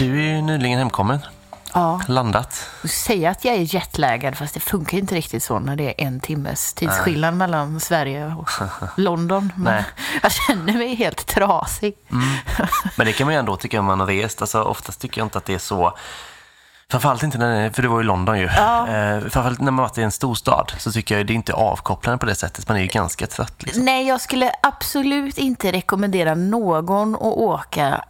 Du är ju nyligen hemkommen. Ja, Landat. och säga att jag är jetlaggad fast det funkar inte riktigt så när det är en timmes tidsskillnad mellan Sverige och London. Men Nej. jag känner mig helt trasig. Men det kan man ju ändå tycka om man har rest. Alltså, oftast tycker jag inte att det är så... Framförallt inte när det, för du var i London ju. Ja. Eh, framförallt när man varit i en storstad så tycker jag det är inte avkopplande på det sättet. Man är ju ganska trött liksom. Nej, jag skulle absolut inte rekommendera någon att åka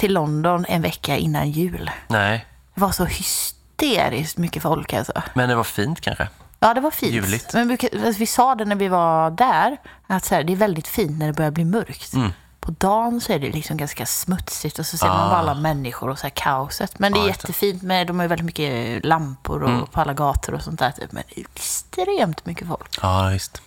till London en vecka innan jul. Nej, Det var så hysteriskt mycket folk alltså. men det var fint kanske. Ja, det var fint. Juligt. Men vi, alltså, vi sa det när vi var där, att så här, det är väldigt fint när det börjar bli mörkt. Mm. På dagen så är det liksom ganska smutsigt och så ser man Ah. bara alla människor och så här kaoset. Men det är just det. jättefint med, de har ju väldigt mycket lampor och, Mm. på alla gator och sånt där. Typ. Men det är extremt mycket folk. Ja, visst.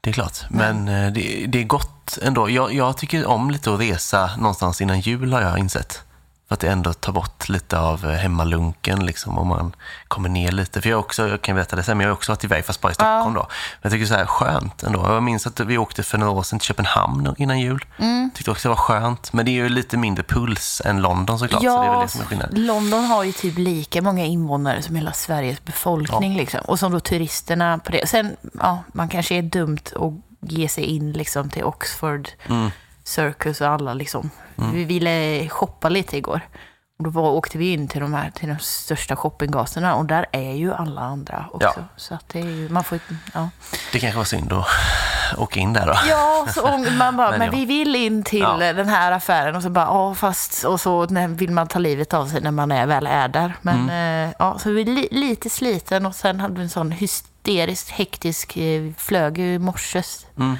Det är klart. Men eh, det, det är gott ändå. Jag, jag tycker om lite att resa någonstans innan jul har jag insett. För att det ändå tar bort lite av eh, hemmalunken liksom om man kommer ner lite. För jag, också, jag kan veta det sen, men jag har också varit iväg fast bara i Stockholm då. Men jag tycker så här skönt ändå. Jag minns att vi åkte för några år sedan till Köpenhamn innan jul. Mm. Tyckte också det var skönt. Men det är ju lite mindre puls än London såklart. så det är väl det som är skillnaden. London har ju typ lika många invånare som hela Sveriges befolkning. Liksom. Och som då turisterna på det. Sen, ja, man kanske är dumt att ge sig in liksom, till Oxford Mm. Circus och alla liksom. Vi ville shoppa lite igår. Och då var, åkte vi in till de, här, till de största shoppinggatorna och där är ju alla andra också. Ja. Så att det är ju, man får ja. Det kanske var synd att åka in där då. Ja, så man bara, Men men, vi vill in till Ja. den här affären och så bara, ja fast, och så vill man ta livet av sig när man är, väl är där. Men Mm. eh, ja, så vi är li, lite sliten och sen hade vi en sån hysteriskt hektisk, eh, flög ju i morse. Mm.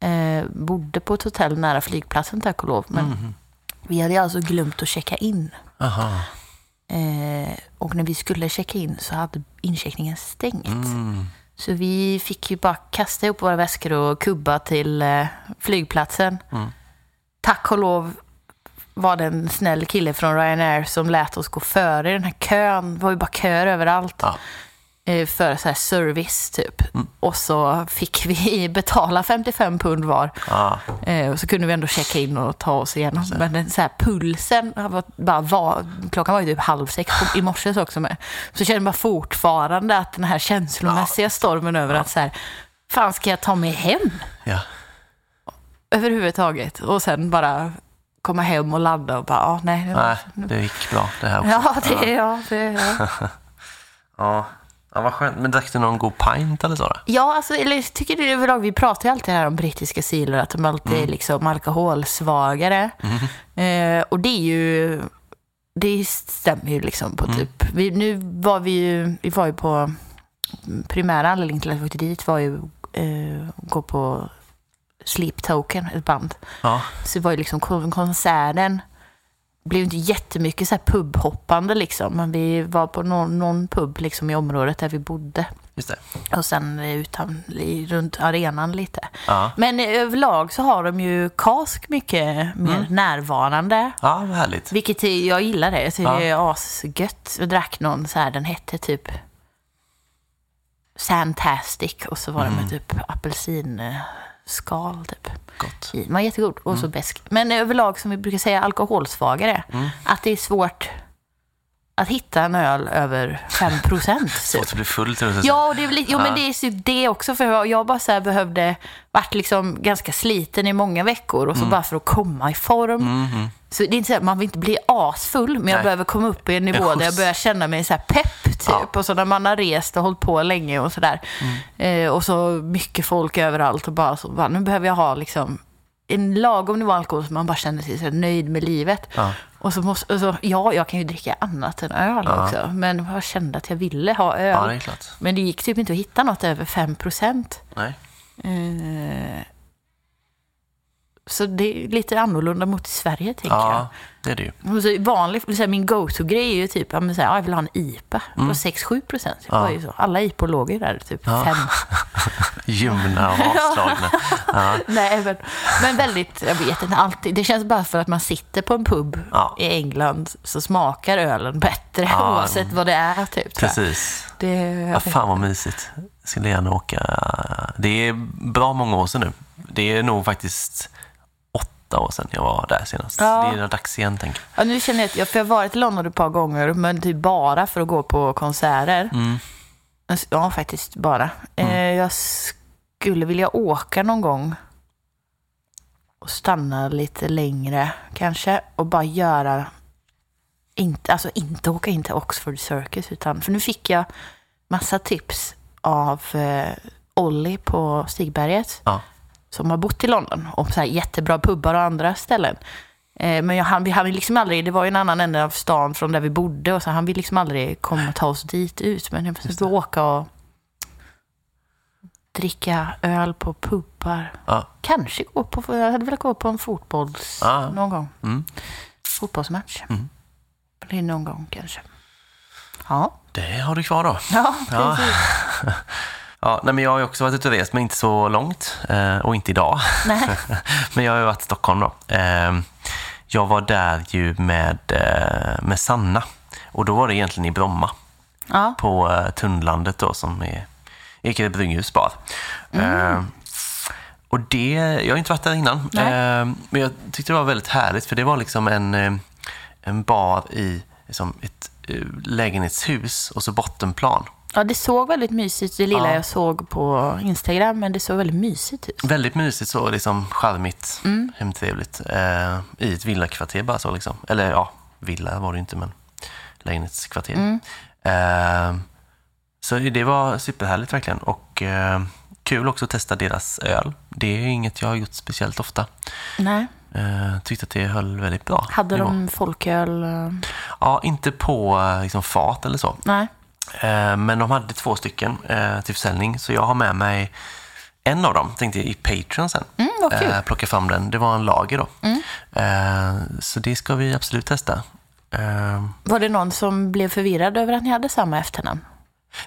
Eh, bodde på ett hotell nära flygplatsen tack och lov. Men Mm. vi hade alltså glömt att checka in. Eh, och när vi skulle checka in så hade incheckningen stängt. Mm. Så vi fick ju bara kasta ihop våra väskor och kubba till eh, flygplatsen. Mm. Tack och lov var det en snäll kille från Ryanair som lät oss gå före i den här kön. Det var ju bara köer överallt. Ja. Eh, För så service typ. Mm. Och så fick vi betala 55 pund var. Ja. Eh, och så kunde vi ändå checka in och ta oss igenom. Men den så här, pulsen, var, bara var, klockan var ju typ halv sex på, i morse också med. Så kände man fortfarande att den här känslomässiga stormen över att så här, fan ska jag ta mig hem ja. överhuvudtaget? Och sen bara komma hem och landa och bara, ah, nej. Nej, det gick bra det här också. Ja, det jag. Det jag. Ja. ja, vad skönt. Men drack du någon god pint eller så? Då? Ja, alltså, eller jag tycker det överlag, vi pratar ju alltid här om brittiska silor, att de alltid är liksom alkoholsvagare. Eh, och det är ju, det stämmer ju liksom på typ, vi, nu var vi ju, vi var ju på, primära anledningen till att vi åkte dit var ju eh, gå på Sleep Token, ett band. Ja. Så det var ju liksom kon- konserten, blev inte jättemycket så här pubhoppande liksom, men vi var på någon, någon pub liksom i området där vi bodde. Just det. Och sen utan, i- runt arenan lite. Ja. Men överlag så har de ju kask mycket mer Mm. närvarande. Ja, härligt. Vilket är, jag gillar det. Jag tycker Ja. det är asgött. Jag drack någon så här, den hette typ Santastic och så var det Mm. med typ apelsinskal typ. Gott. i. Den var jättegod och Mm. så besk. Men överlag som vi brukar säga alkoholsvagare. Mm. Att det är svårt att hitta en öl över 5 procent. Svårt att bli full till det. Ja, och det är väl, jo, men det är så det också. För jag- bara så behövde, varit liksom ganska sliten i många veckor och så Mm. bara för att komma i form. Så det är inte så här, man vill inte bli asfull, men jag Nej. behöver komma upp i en nivå där jag börjar känna mig så här pepp typ. Ja. Mm. Och så när man har rest och hållit på länge och sådär. Eh, och så mycket folk överallt och bara så, bara, nu behöver jag ha liksom en lagom nivå alkohol så man bara känner sig så nöjd med livet. Ja. Och så måste, och så, ja, jag kan ju dricka annat än öl Ja. också. Men jag kände att jag ville ha öl. ja, det. Men det gick typ inte att hitta något över 5 procent. Nej. Eh, så det är lite annorlunda mot i Sverige, tänker Ja, det är det ju. jag. Så vanlig, så min go-to-grej är ju typ, ja, men så här, ja, jag vill ha en IPA. Det var 6-7 procent. Så. Alla IPA låg ju där typ Mm. Ja. 5. Ljumna och avslagna. Ja. Nej, men, men väldigt, jag vet inte, alltid. Det känns bara för att man sitter på en pub Ja. i England så smakar ölen bättre Ja. oavsett vad det är. Typ, jag. Precis. Det, jag Ja, fan vad mysigt. Jag skulle gärna åka. Det är bra många år sedan nu. Det är nog faktiskt åtta år sedan jag var där senast. Ja. Det är dags igen, tänker jag. Ja, nu känner jag att jag, för jag har varit i London ett par gånger, men typ bara för att gå på konserter. Mm. Ja, faktiskt bara. Eh, jag skulle vilja åka någon gång och stanna lite längre kanske och bara göra, inte, alltså inte åka in till Oxford Circus, utan, för nu fick jag massa tips av eh, Olli på Stigberget Ja. Som har bott i London om så här jättebra pubbar och andra ställen. Eh, men jag, han, vi hann liksom aldrig, det var ju en annan ände av stan från där vi bodde och så han vill liksom aldrig komma och ta oss dit ut. Men jag försökte åka och dricka öl på pubbar. Ja. Kanske gå på, jag hade velat gå på en fotbolls, Ja. någon gång. Mm. Fotbollsmatch. Mm. Blir någon gång kanske. Ja, Det har du kvar då. Ja. precis. Ja, nej, men jag har också varit ute och rest, men inte så långt. Eh, och inte idag. Men jag har varit i Stockholm då. Eh, jag var där ju med, eh, med Sanna. Och då var det egentligen i Bromma. Ja. På eh, Tunnlandet då, som är Ekerö brygghus bar. Mm. Eh, och det, jag har inte varit där innan. Nej. Eh, men jag tyckte det var väldigt härligt, för det var liksom en, eh, en bar i liksom ett lägenhetshus och så bottenplan. Ja, det såg väldigt mysigt det lilla Ja. jag såg på Instagram, men det såg väldigt mysigt ut. Väldigt mysigt så, liksom charmigt, Mm. hemtrevligt. Eh, I ett villakvarter bara så liksom. Eller ja, villa var det inte, men lägenhetskvarter. Mm. Eh, så det var superhärligt verkligen. Och eh, kul också att testa deras öl. Det är inget jag har gjort speciellt ofta. Nej. Eh, tyckte att det höll väldigt bra. Hade nivå. de folköl? eh, Ja, inte på eh, liksom, fat eller så. Nej. Eh, Men de hade två stycken eh, till försäljning, så jag har med mig en av dem, tänkte jag, i Patreon sen. Mm, vad kul. Eh, plocka fram den. Det var en lager då. Mm. Så det ska vi absolut testa. Var det någon som blev förvirrad över att ni hade samma efternamn?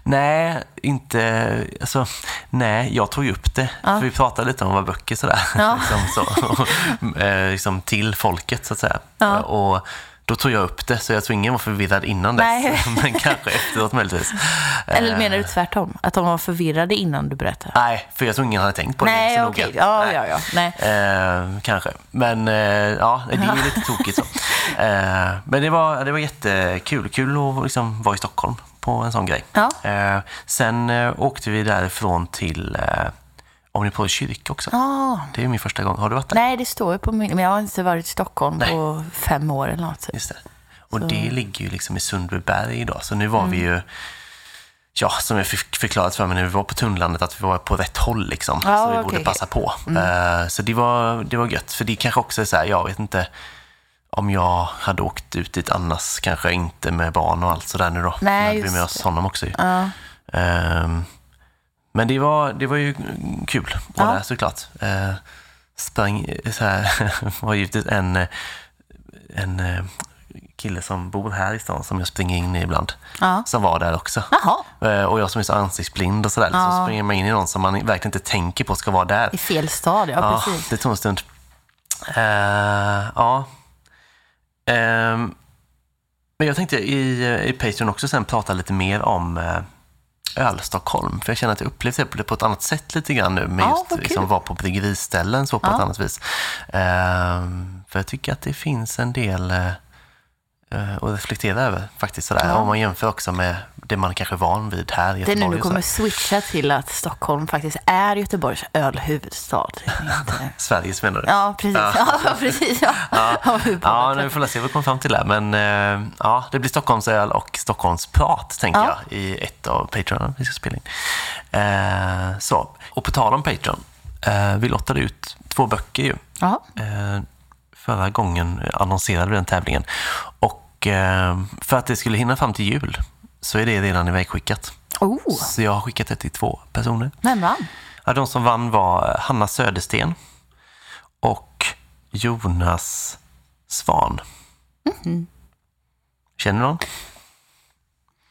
nej, inte... Alltså, nej, jag tog upp det. Ja. För vi pratade lite om vad böcker sådär. Ja. liksom, så, eh, liksom till folket, så att säga. Ja. Och då tog jag upp det, så jag tror ingen var förvirrad innan dess. Men kanske efteråt möjligtvis. Eller Eh, menar du tvärtom? Att de var förvirrade innan du berättade? Nej, för jag tror ingen hade tänkt på det Nej, så okej. noga. Ja, Nej. ja, ja. Nej. Eh, kanske. Men eh, ja, det är ju lite tokigt så. Eh, men det var, det var jättekul. Kul att liksom vara i Stockholm på en sån grej. Ja. Eh, sen eh, åkte vi därifrån till eh, Omnipol kyrka också. Ah, Det är min första gång. Har du varit där? nej, det står ju på min... Men jag har inte varit i Stockholm Nej. på fem år eller något. Just det. Och det ligger ju liksom i Sundbyberg idag. Så nu var vi ju, ja, som jag fick förklarat för mig när vi var på Tunnlandet, att vi var på rätt håll liksom. Ja, så vi okej, borde passa på. Eh, så det var, det var gött. För det kanske också är så här, jag vet inte om jag hade åkt ut dit annars, kanske inte med barn och allt sådär nu då. Nej, Nu hade vi med oss honom också ju. Ja. Ehm, men det var, det var ju kul att Ja. där såklart. Uh, sprang så här, var givetvis en, eh, en eh, kille som bor här i stan som jag springer in i ibland. Ja. Som var där också. Jaha, Eh, och jag som är så ansiktsblind och sådär. Så Ja. springer man in i någon som man verkligen inte tänker på ska vara där. i fel stad, ja, Ja, precis. det tog en stund. Eh, ja. Ehm, men jag tänkte i, i Patreon också sen prata lite mer om uh, Öl-Stockholm. För jag känner att jag upplevt det på ett annat sätt lite grann nu. Med Ja, just liksom, vara på bryggeriställen så på ett Ja. annat vis. Ehm, för jag tycker att det finns en del eh, att reflektera över faktiskt. Sådär. Ja. Om man jämför också med det man kanske är van vid här i Det är nu Göteborg. du och kommer switcha till att Stockholm faktiskt är Göteborgs ölhuvudstad. Sveriges menar du? Ja, precis. Ja, precis. Ja. Ja. Ja, nu får vi se vad vi kommer fram till där. Men eh, ja, det blir Stockholmsöl och Stockholmsprat, tänker Ja. jag, i ett av Patreon vi ska spela in. Eh, så, och på tal om Patreon, eh, vi lottade ut två böcker ju. Ja. Eh, förra gången annonserade vi den tävlingen. Och eh, för att det skulle hinna fram till jul så är det redan ivägskickat. Oh, Så jag har skickat det till två personer. vem vann? Ja, de som vann var Hanna Södersten och Jonas Svan. Känner du någon?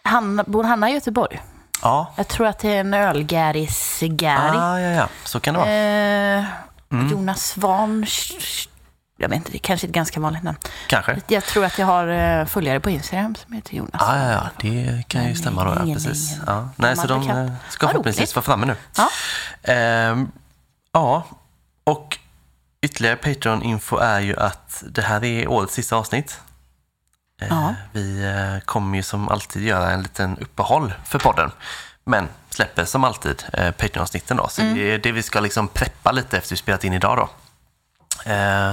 Hanna, bor Hanna i Göteborg? Ja. Jag tror att det är en ölgäris-gäri. Ah, ja, ja, så kan det vara. Eh, Mm. Jonas Svan. Jag vet inte, det kanske är ett ganska vanligt namn. Kanske. Jag tror att jag har eh, följare på Instagram som heter Jonas. Ja, ja, ja, det kan ju stämma då. Ja, precis. Ja. Nej, så de eh, ska förhoppningsvis vara framme nu. Ja. Ehm, ja, och Ytterligare Patreon-info är ju att det här är årets sista avsnitt. Eh, Ja. Vi eh, kommer ju som alltid göra en liten uppehåll för podden. Men släpper som alltid eh, Patreon-avsnitten då. Så det är det vi ska liksom preppa lite efter vi spelat in idag då. Eh,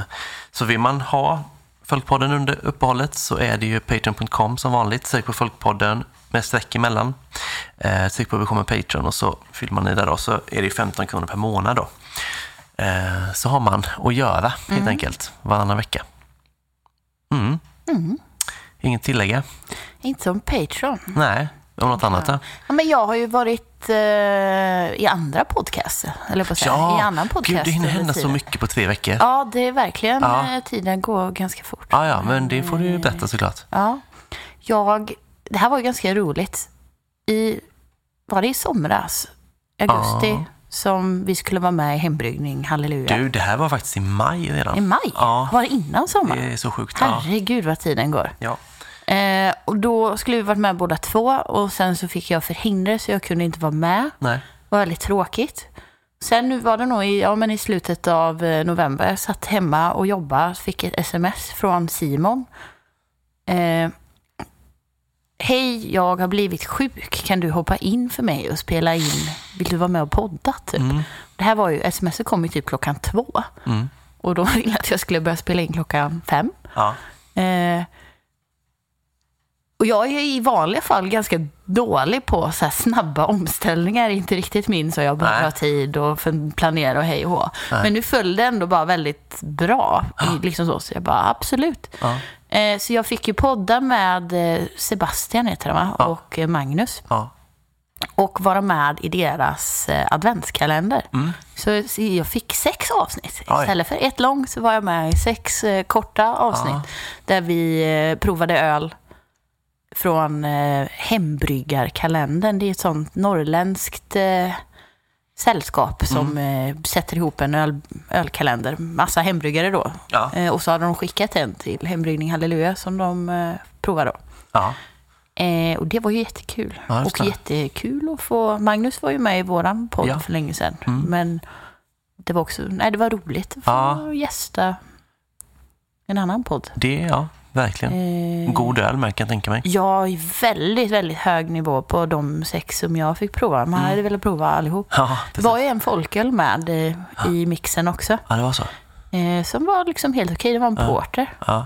Så vill man ha Folkpodden under uppehållet så är det ju patreon.com som vanligt. Sök på Folkpodden med streck emellan. Eh, Sök på Vision med Patreon och så fyller man i där då. Så är det ju 15 kronor per månad då. Eh, Så har man att göra helt enkelt varannan vecka. Mm. Inget tillägga? Inte som Patreon. Nej, om något annat då? Ja, men jag har ju varit eh, i andra podcaster, eller på säga. I annan podcast. gud, det hinner hända så mycket på tre veckor. Ja, Ja, det är verkligen, Ja. eh, tiden går ganska fort. ja, men det får du ju berätta såklart. Ja. Jag, det här var ju ganska roligt. I, var det i somras, augusti, Ja. som vi skulle vara med i hembryggning, halleluja. Du, det här var faktiskt i maj redan. I maj? Ja. Var det innan sommaren? Det är så sjukt. Ja. Herregud vad tiden går. Ja. Eh, och då skulle vi varit med båda två och sen så fick jag förhinder så jag kunde inte vara med. Nej. Det var väldigt tråkigt. Sen nu var det nog i, ja, men i slutet av eh, november. Jag satt hemma och jobbade. Fick ett sms från Simon. Eh, Hej, jag har blivit sjuk. Kan du hoppa in för mig och spela in? Vill du vara med och podda? Typ? Mm. Det här var ju, sms kom ju typ klockan två. Mm. Och då ville jag att jag skulle börja spela in klockan fem. Ja. Eh, och jag är i vanliga fall ganska dålig på så snabba omställningar. Inte riktigt min så jag Nej. har tid och planera och hej och hå. Men nu föll det ändå bara väldigt bra. i- Liksom så, så jag bara absolut. Ja. Eh, så jag fick ju podda med eh, Sebastian heter han va? och eh, Magnus. Ja. Och vara med i deras eh, adventskalender. Mm. Så, jag fick sex avsnitt. Oj. Istället för ett långt så var jag med i sex korta avsnitt. Ja. Där vi provade öl från eh, Hembryggarkalendern. Det är ett sånt norrländskt eh, sällskap som Mm. eh, sätter ihop en öl, ölkalender. Massa hembryggare då. Ja. Eh, och så har de skickat en till Hembryggning Halleluja som de eh, provar då. Ja. Eh, och det var ju jättekul. Ja, och jättekul att få... Magnus var ju med i våran podd Ja. Mm. för länge sedan. Men det var också... Nej, det var roligt att få Ja. gästa en annan podd. Det, ja, verkligen. Eh, God öl kan jag tänka mig. Ja, väldigt, väldigt hög nivå på de sex som jag fick prova. Man hade velat prova allihop. Ja, Det var ju en folköl med i mixen också. Ja, det var så. Eh, som var liksom helt okej. Det var en porter. Ja.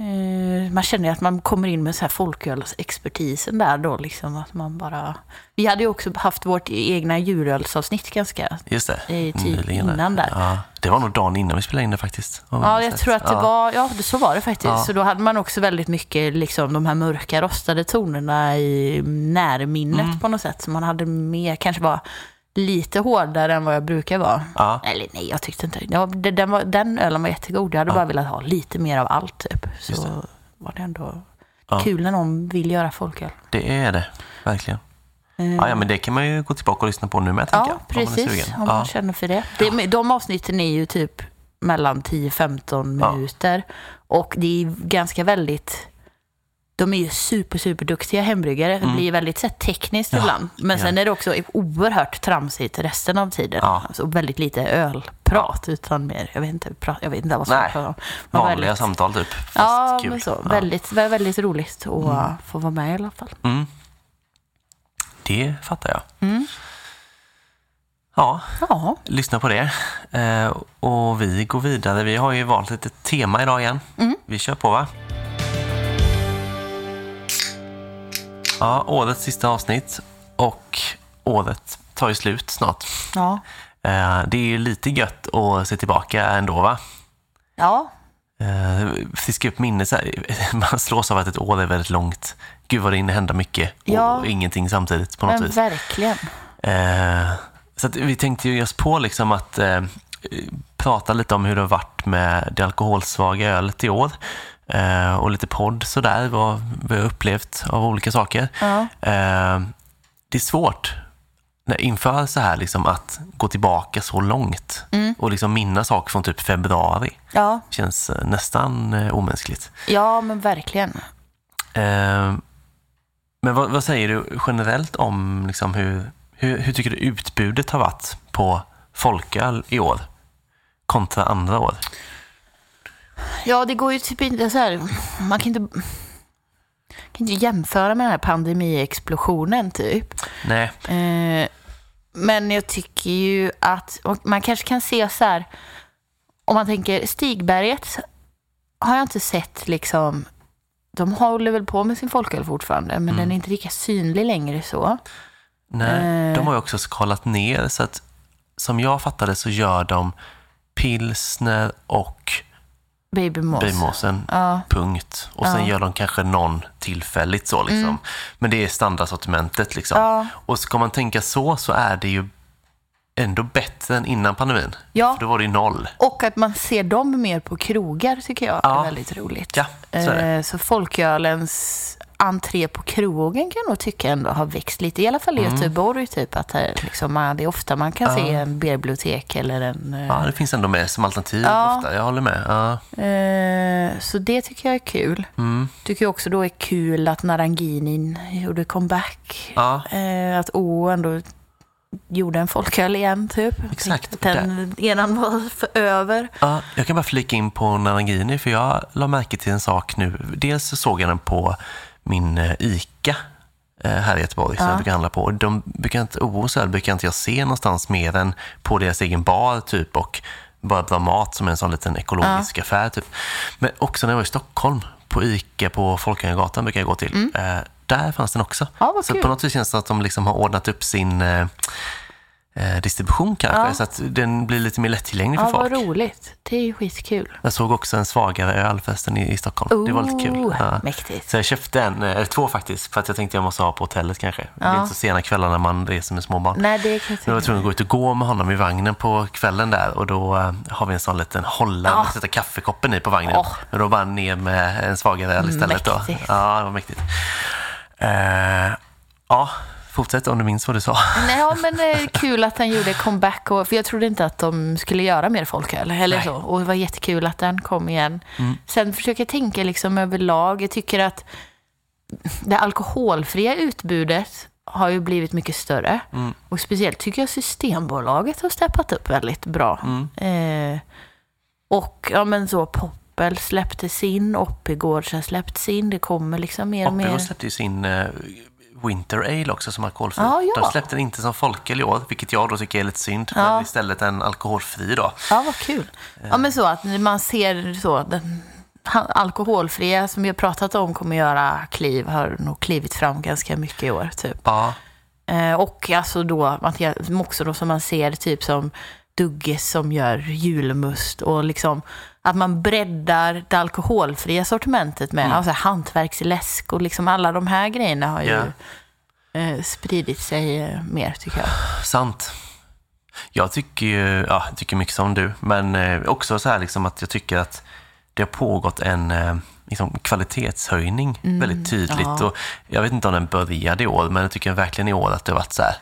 Eh, man känner att man kommer in med så här folkölsexpertisen där då. Liksom, att man bara... Vi hade ju också haft vårt egna djurölsavsnitt ganska Just det. Nyligen där. innan där. Ja, det var nog dagen innan vi spelade in det faktiskt. Ja, jag tror att det ja. var, ja så var det faktiskt. Ja. Så då hade man också väldigt mycket liksom de här mörka rostade tonerna i närminnet Mm. på något sätt. Så man hade mer, kanske var lite hårdare än vad jag brukar vara. Ja. Eller nej, jag tyckte inte ja. Den, var, den ölen var jättegod. Jag hade bara velat ha lite mer av allt typ. Just Så det. var det ändå Ja. kul när någon vill göra folköl. Det är det, verkligen. Eh, Ja, ja, men det kan man ju gå tillbaka och lyssna på nu med, tänker Ja, jag. om man är precis. sugen. Om man Ja. känner för det. det. De avsnitten är ju typ mellan 10-15 Ja. minuter. Och det är ganska väldigt... De är ju super, super duktiga hembryggare. Det blir väldigt så här, tekniskt Mm. Ja, ibland. Men ja. sen är det också oerhört tramsigt resten av tiden. Ja. Alltså, väldigt lite ölprat, utan mer, jag vet inte, pra, jag vet inte vad som Nej, pratar om. Men Vanliga väldigt, samtal typ. Fast Ja, kul. men så. Ja. Väldigt, väldigt roligt att få vara med i alla fall. Mm. Det fattar jag. Mm. Ja, Ja, lyssna på det. Eh, och vi går vidare. Vi har ju valt ett tema idag igen. Mm. Vi kör på va? Ja, årets sista avsnitt. Och året tar ju slut snart. ja, Eh, det är ju lite gött att se tillbaka ändå va? ja, Eh, friska upp här. Man slås av att ett år är väldigt långt. Gud vad det hinner hända mycket och Ja. ingenting samtidigt på något men vis. verkligen. Eh, så vi tänkte ju oss på liksom att prata lite om hur det har varit med det alkoholsvaga ölet i år. Eh, och lite podd sådär, vad vi har upplevt av olika saker. Ja. Eh, det är svårt när, inför så här liksom, att gå tillbaka så långt Mm. och liksom minnas saker från typ februari. Ja, känns eh, nästan eh, omänskligt. ja men verkligen. Eh, men vad, vad säger du generellt om liksom hur, hur, hur tycker du utbudet har varit på folköl i år? kontra andra år? Ja, det går ju typ inte så här. Man kan inte, kan inte jämföra med den här pandemiexplosionen typ. Nej. Eh, men jag tycker ju att man kanske kan se så här. Om man tänker Stigberget har jag inte sett liksom. De håller väl på med sin folköl fortfarande, men den är inte lika synlig längre så. Nej, Eh. de har ju också skalat ner så att som jag fattade så gör de pilsner och Babymås. Bymåsen, Ja. punkt. Och sen Ja. gör de kanske någon tillfälligt så liksom. Men det är standardsortimentet liksom. Ja. Och ska man tänka så så är det ju ändå bättre än innan pandemin. Ja. För då var det ju noll. Och att man ser dem mer på krogar tycker jag Ja. är väldigt roligt. Ja, så är det. Eh, Så folkölens entré på krogen kan jag nog tycka ändå har växt lite. I alla fall i Mm. Göteborg, typ. Att liksom, det är ofta man kan se en bibliotek eller en... eh, Ja, det finns ändå med som alternativ Ja. ofta. Jag håller med. Ja. Eh, så det tycker jag är kul. Mm. Tycker jag också då är kul att Naranginin gjorde comeback. Ja. Eh, att O ändå gjorde en folköl igen, typ. Exakt. den enan var för över. Ja, jag kan bara flika in på Narangini för jag la märke till en sak nu. Dels så såg jag den på min eh, ICA eh, här i Göteborg som jag brukar handla på. De brukar inte, OS öl brukar inte jag se någonstans mer än på deras egen bar typ och bara bra mat som en sån liten ekologisk affär typ. Men också när jag var i Stockholm på ICA på Folkungagatan brukar jag gå till. Eh, där fanns den också. Mm. Ja, så på något vis känns det att de liksom har ordnat upp sin eh, eh, distribution kanske Ja. så att den blir lite mer lättillgänglig för Ja, folk. vad roligt. Det är ju skitkul. Jag såg också en svagare öl förresten i, i Stockholm. det var lite kul. Oh, Ja. Mäktigt. Så jag köpte en, eller två faktiskt, för att jag tänkte jag måste ha på hotellet kanske. Det är Ja. inte så sena kvällar när man reser med småbarn. Nej, det kan jag Jag var tvungen att gå ut och gå med honom i vagnen på kvällen där och då eh, har vi en sån liten hållare Ja. att sätta kaffekoppen i på vagnen. Åh. Och då bara ner med en svagare öl istället. Då. Mäktigt. Ja, det var mäktigt. Eh, ja, fortsätt om du minns vad du sa. Nej, men det är kul att den gjorde comeback. Och, för jag trodde inte att de skulle göra mer folköl. Eller Nej. så. Och det var jättekul att den kom igen. Mm. Sen försöker jag tänka liksom överlag. Jag tycker att det alkoholfria utbudet har ju blivit mycket större. Mm. Och speciellt tycker jag Systembolaget har steppat upp väldigt bra. Mm. Eh, och ja, men så Poppel släppte sin, Oppigårds har släppt sin. Det kommer liksom mer och mer. Oppigård släppte ju sin eh, Winter Ale också som alkoholfri. Ja, ja. De släppte den inte som folköl i år, vilket jag då tycker är lite synd. Ja. Men istället en alkoholfri då. Ja, vad kul. Ja, men så att man ser så, den alkoholfria som vi har pratat om kommer göra kliv, har nog klivit fram ganska mycket i år. Typ. Ja, Eh, och alltså då, också då som man ser typ som Dugges som gör julmust och liksom att man breddar det alkoholfria sortimentet med alltså, hantverksläsk och liksom alla de här grejerna har ju eh, spridit sig eh, mer tycker jag. sant. Jag tycker ju, ja, tycker mycket som du, men eh, också så här liksom att jag tycker att det har pågått en eh, liksom, kvalitetshöjning väldigt tydligt. Mm, ja. Och jag vet inte om den började i år, men jag tycker verkligen i år att det har varit så här,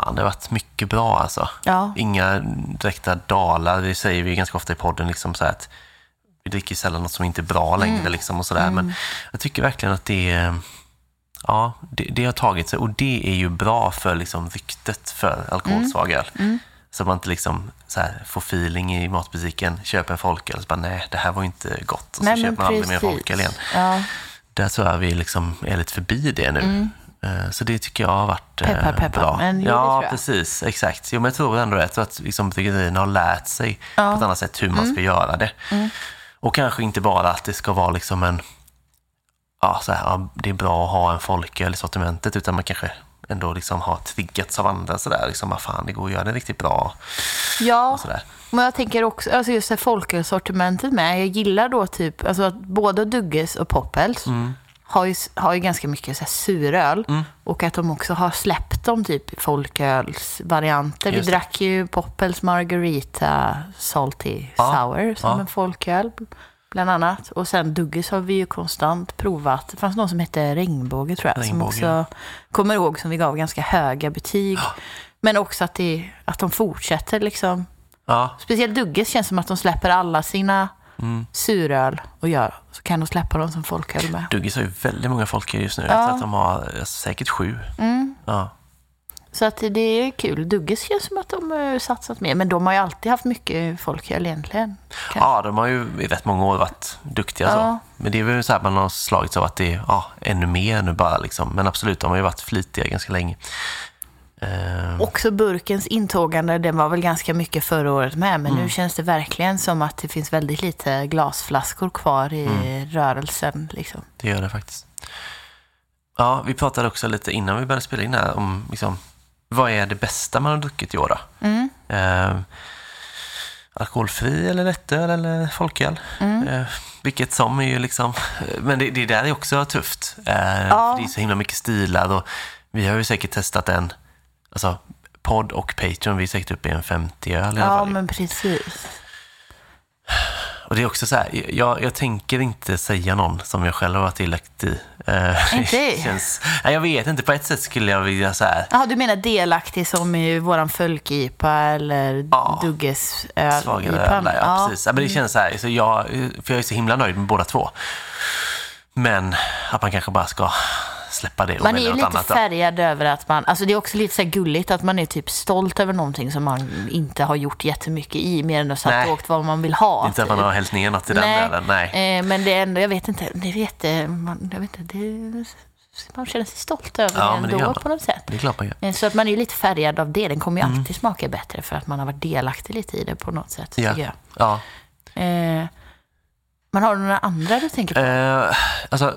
fan det har varit mycket bra alltså. Ja. Inga direkta dalar, det säger vi ganska ofta i podden, liksom så att vi dricker sällan något som inte är bra längre. Mm. Liksom och sådär. Men jag tycker verkligen att det, ja, det, det har tagit sig och det är ju bra för liksom ryktet för alkoholsvag öl. Mm. Så man inte liksom så här får feeling i matbutiken, köper en folköl och så bara nej, det här var inte gott. Och så köper man aldrig mer folköl igen. Ja. Där tror jag vi liksom är lite förbi det nu. Eh, Så det tycker jag har varit eh, Mm. Peppar, peppar. bra. Men jo, ja, precis. Exakt. Jo, men jag tror ändå det. Att liksom bryggerierna har lärt sig på ett annat sätt hur man Mm. ska göra det. Och kanske inte bara att det ska vara liksom en... Ja, så här, ja, det är bra att ha en folköl i sortimentet, utan man kanske ändå liksom har triggats av andra sådär. Liksom, vad fan, det går att göra det riktigt bra. Ja, men jag tänker också, alltså just folkölsortimentet med. Jag gillar då typ, alltså att både Dugges och Poppels Mm. Har, ju, har ju ganska mycket så här suröl. Och att de också har släppt dem typ folkölsvarianter. Vi drack ju Poppels Margarita Salty Ja, Sour som ja. en folköl. Bland annat. Och sen Dugges har vi ju konstant provat. Det fanns någon som hette Regnbåge tror jag. Regnbåge, som också kommer ihåg som vi gav ganska höga betyg. Men också att, det, att de fortsätter liksom. Ja, Speciellt Dugges känns som att de släpper alla sina Mm. suröl och gör. Så kan de släppa dem som folköl med. Duggis har ju väldigt många folköl just nu. Jag tror att de har eh, säkert sju. Mm. Ja. Så att det är kul. Dugges känns som att de har satsat mer. Men de har ju alltid haft mycket folköl egentligen. Kanske. Ja, de har ju i rätt många år varit duktiga. Så. Ja. Men det är väl så här man har slagits av att det är ja, ännu mer nu bara. Liksom. Men absolut, de har ju varit flitiga ganska länge. Eh, Också burkens intågande, den var väl ganska mycket förra året med. Men Mm. nu känns det verkligen som att det finns väldigt lite glasflaskor kvar i Mm. rörelsen. Liksom. Det gör det faktiskt. Ja, vi pratade också lite innan vi började spela in här om liksom, vad är det bästa man har druckit i år? Mm. Eh, alkoholfri eller lättöl eller folköl? Mm. Eh, vilket som är ju liksom... Men det, det där är också tufft. Eh, Ja. Det är så himla mycket stilar och vi har ju säkert testat en, alltså podd och Patreon, vi är säkert uppe i en 50 öl i alla Ja, fall. men precis. Och det är också så här, jag, jag tänker inte säga någon som jag själv har varit delaktig i. Eh, Inte? det känns, nej, jag vet inte, på ett sätt skulle jag vilja så här, Jaha, du menar delaktig som i våran fölkipa eller Ja. Dugges öl svagare IPA? öl. där, Ja, precis. Ja, men det känns så här, så jag, för jag är så himla nöjd med båda två. Men att man kanske bara ska släppa det och Man är ju lite annat. färgad över att man, alltså det är också lite så gulligt att man är typ stolt över någonting som man inte har gjort jättemycket i, mer än att och åkt vad man vill ha. Inte att man typ. har hällt ner något i den Nej, ölen. Nej. Eh, men det är ändå, jag vet inte, det är jätte, man, jag vet inte, det, man känner sig stolt över Ja, det ändå på något sätt. Det är klart man gör. Eh, Så att man är lite färgad av det. Den kommer ju Mm. alltid smaka bättre för att man har varit delaktig lite i det på något sätt. Ja. Tycker jag. Ja. Eh, men har du några andra du tänker på? Eh, alltså,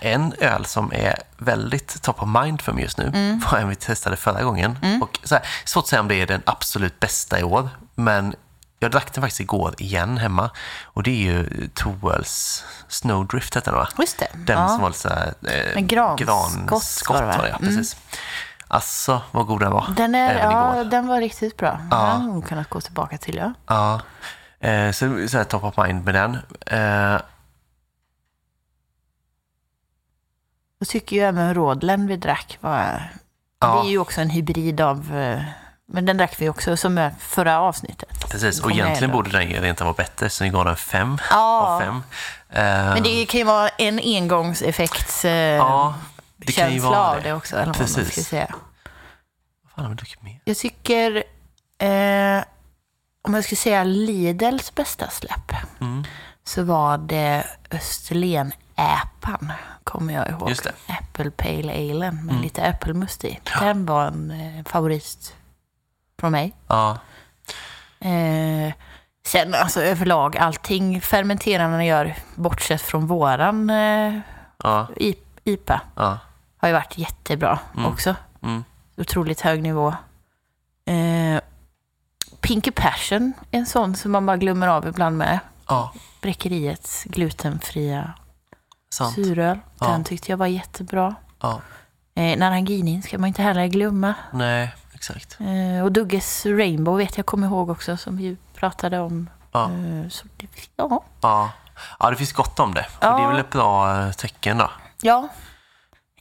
en öl som är väldigt top of mind för mig just nu Mm. var en vi testade förra gången. Och så här, svårt att säga om det är den absolut bästa i år, men jag drack den faktiskt igår igen hemma. Och det är ju Toels Snowdrift heter den va? Just det. Den ja. som var lite så här, eh, Men granskott granskott var det, va? var ja, precis. Alltså, vad god den var. Den, är, Även ja, igår. den var riktigt bra. Den har jag nog kunnat gå tillbaka till. Ja. Ja. Eh, så, så här top of mind med den. Eh, Jag tycker ju även Rådlen vi drack var... Ja. Det är ju också en hybrid av... eh, Men den drack vi också som förra avsnittet. Precis, och egentligen borde den ju rent vara bättre, så vi gav den fem Ja. av fem. Eh, Men det kan ju vara en engångseffekts eh, ja, det kan ju vara av det det. också. Eller vad man Precis. ska säga. Vad fan har vi druckit mer? Jag tycker... Eh, om jag skulle säga Lidls bästa släpp Mm. så var det Österlen-äpan, kommer jag ihåg. Just det. Apple Pale Ale med Mm. lite äppelmust i. Den var en eh, favorit från mig. Ja, Eh, sen alltså överlag, allting fermenterarna gör, bortsett från våran eh, ja, IPA, ja. har ju varit jättebra Mm. också. Mm. Otroligt hög nivå. Eh, Pinky Passion är en sån som man bara glömmer av ibland med. ja Bräckeriets glutenfria sant. suröl. Ja. Den tyckte jag var jättebra. Ja. Eh, Naranginin ska man inte heller glömma. Nej, exakt. Eh, och Dugges Rainbow vet jag kommer ihåg också som vi pratade om. Ja. Eh, så det, ja. Ja. ja, det finns gott om det. Ja. Det är väl ett bra eh, tecken då. ja.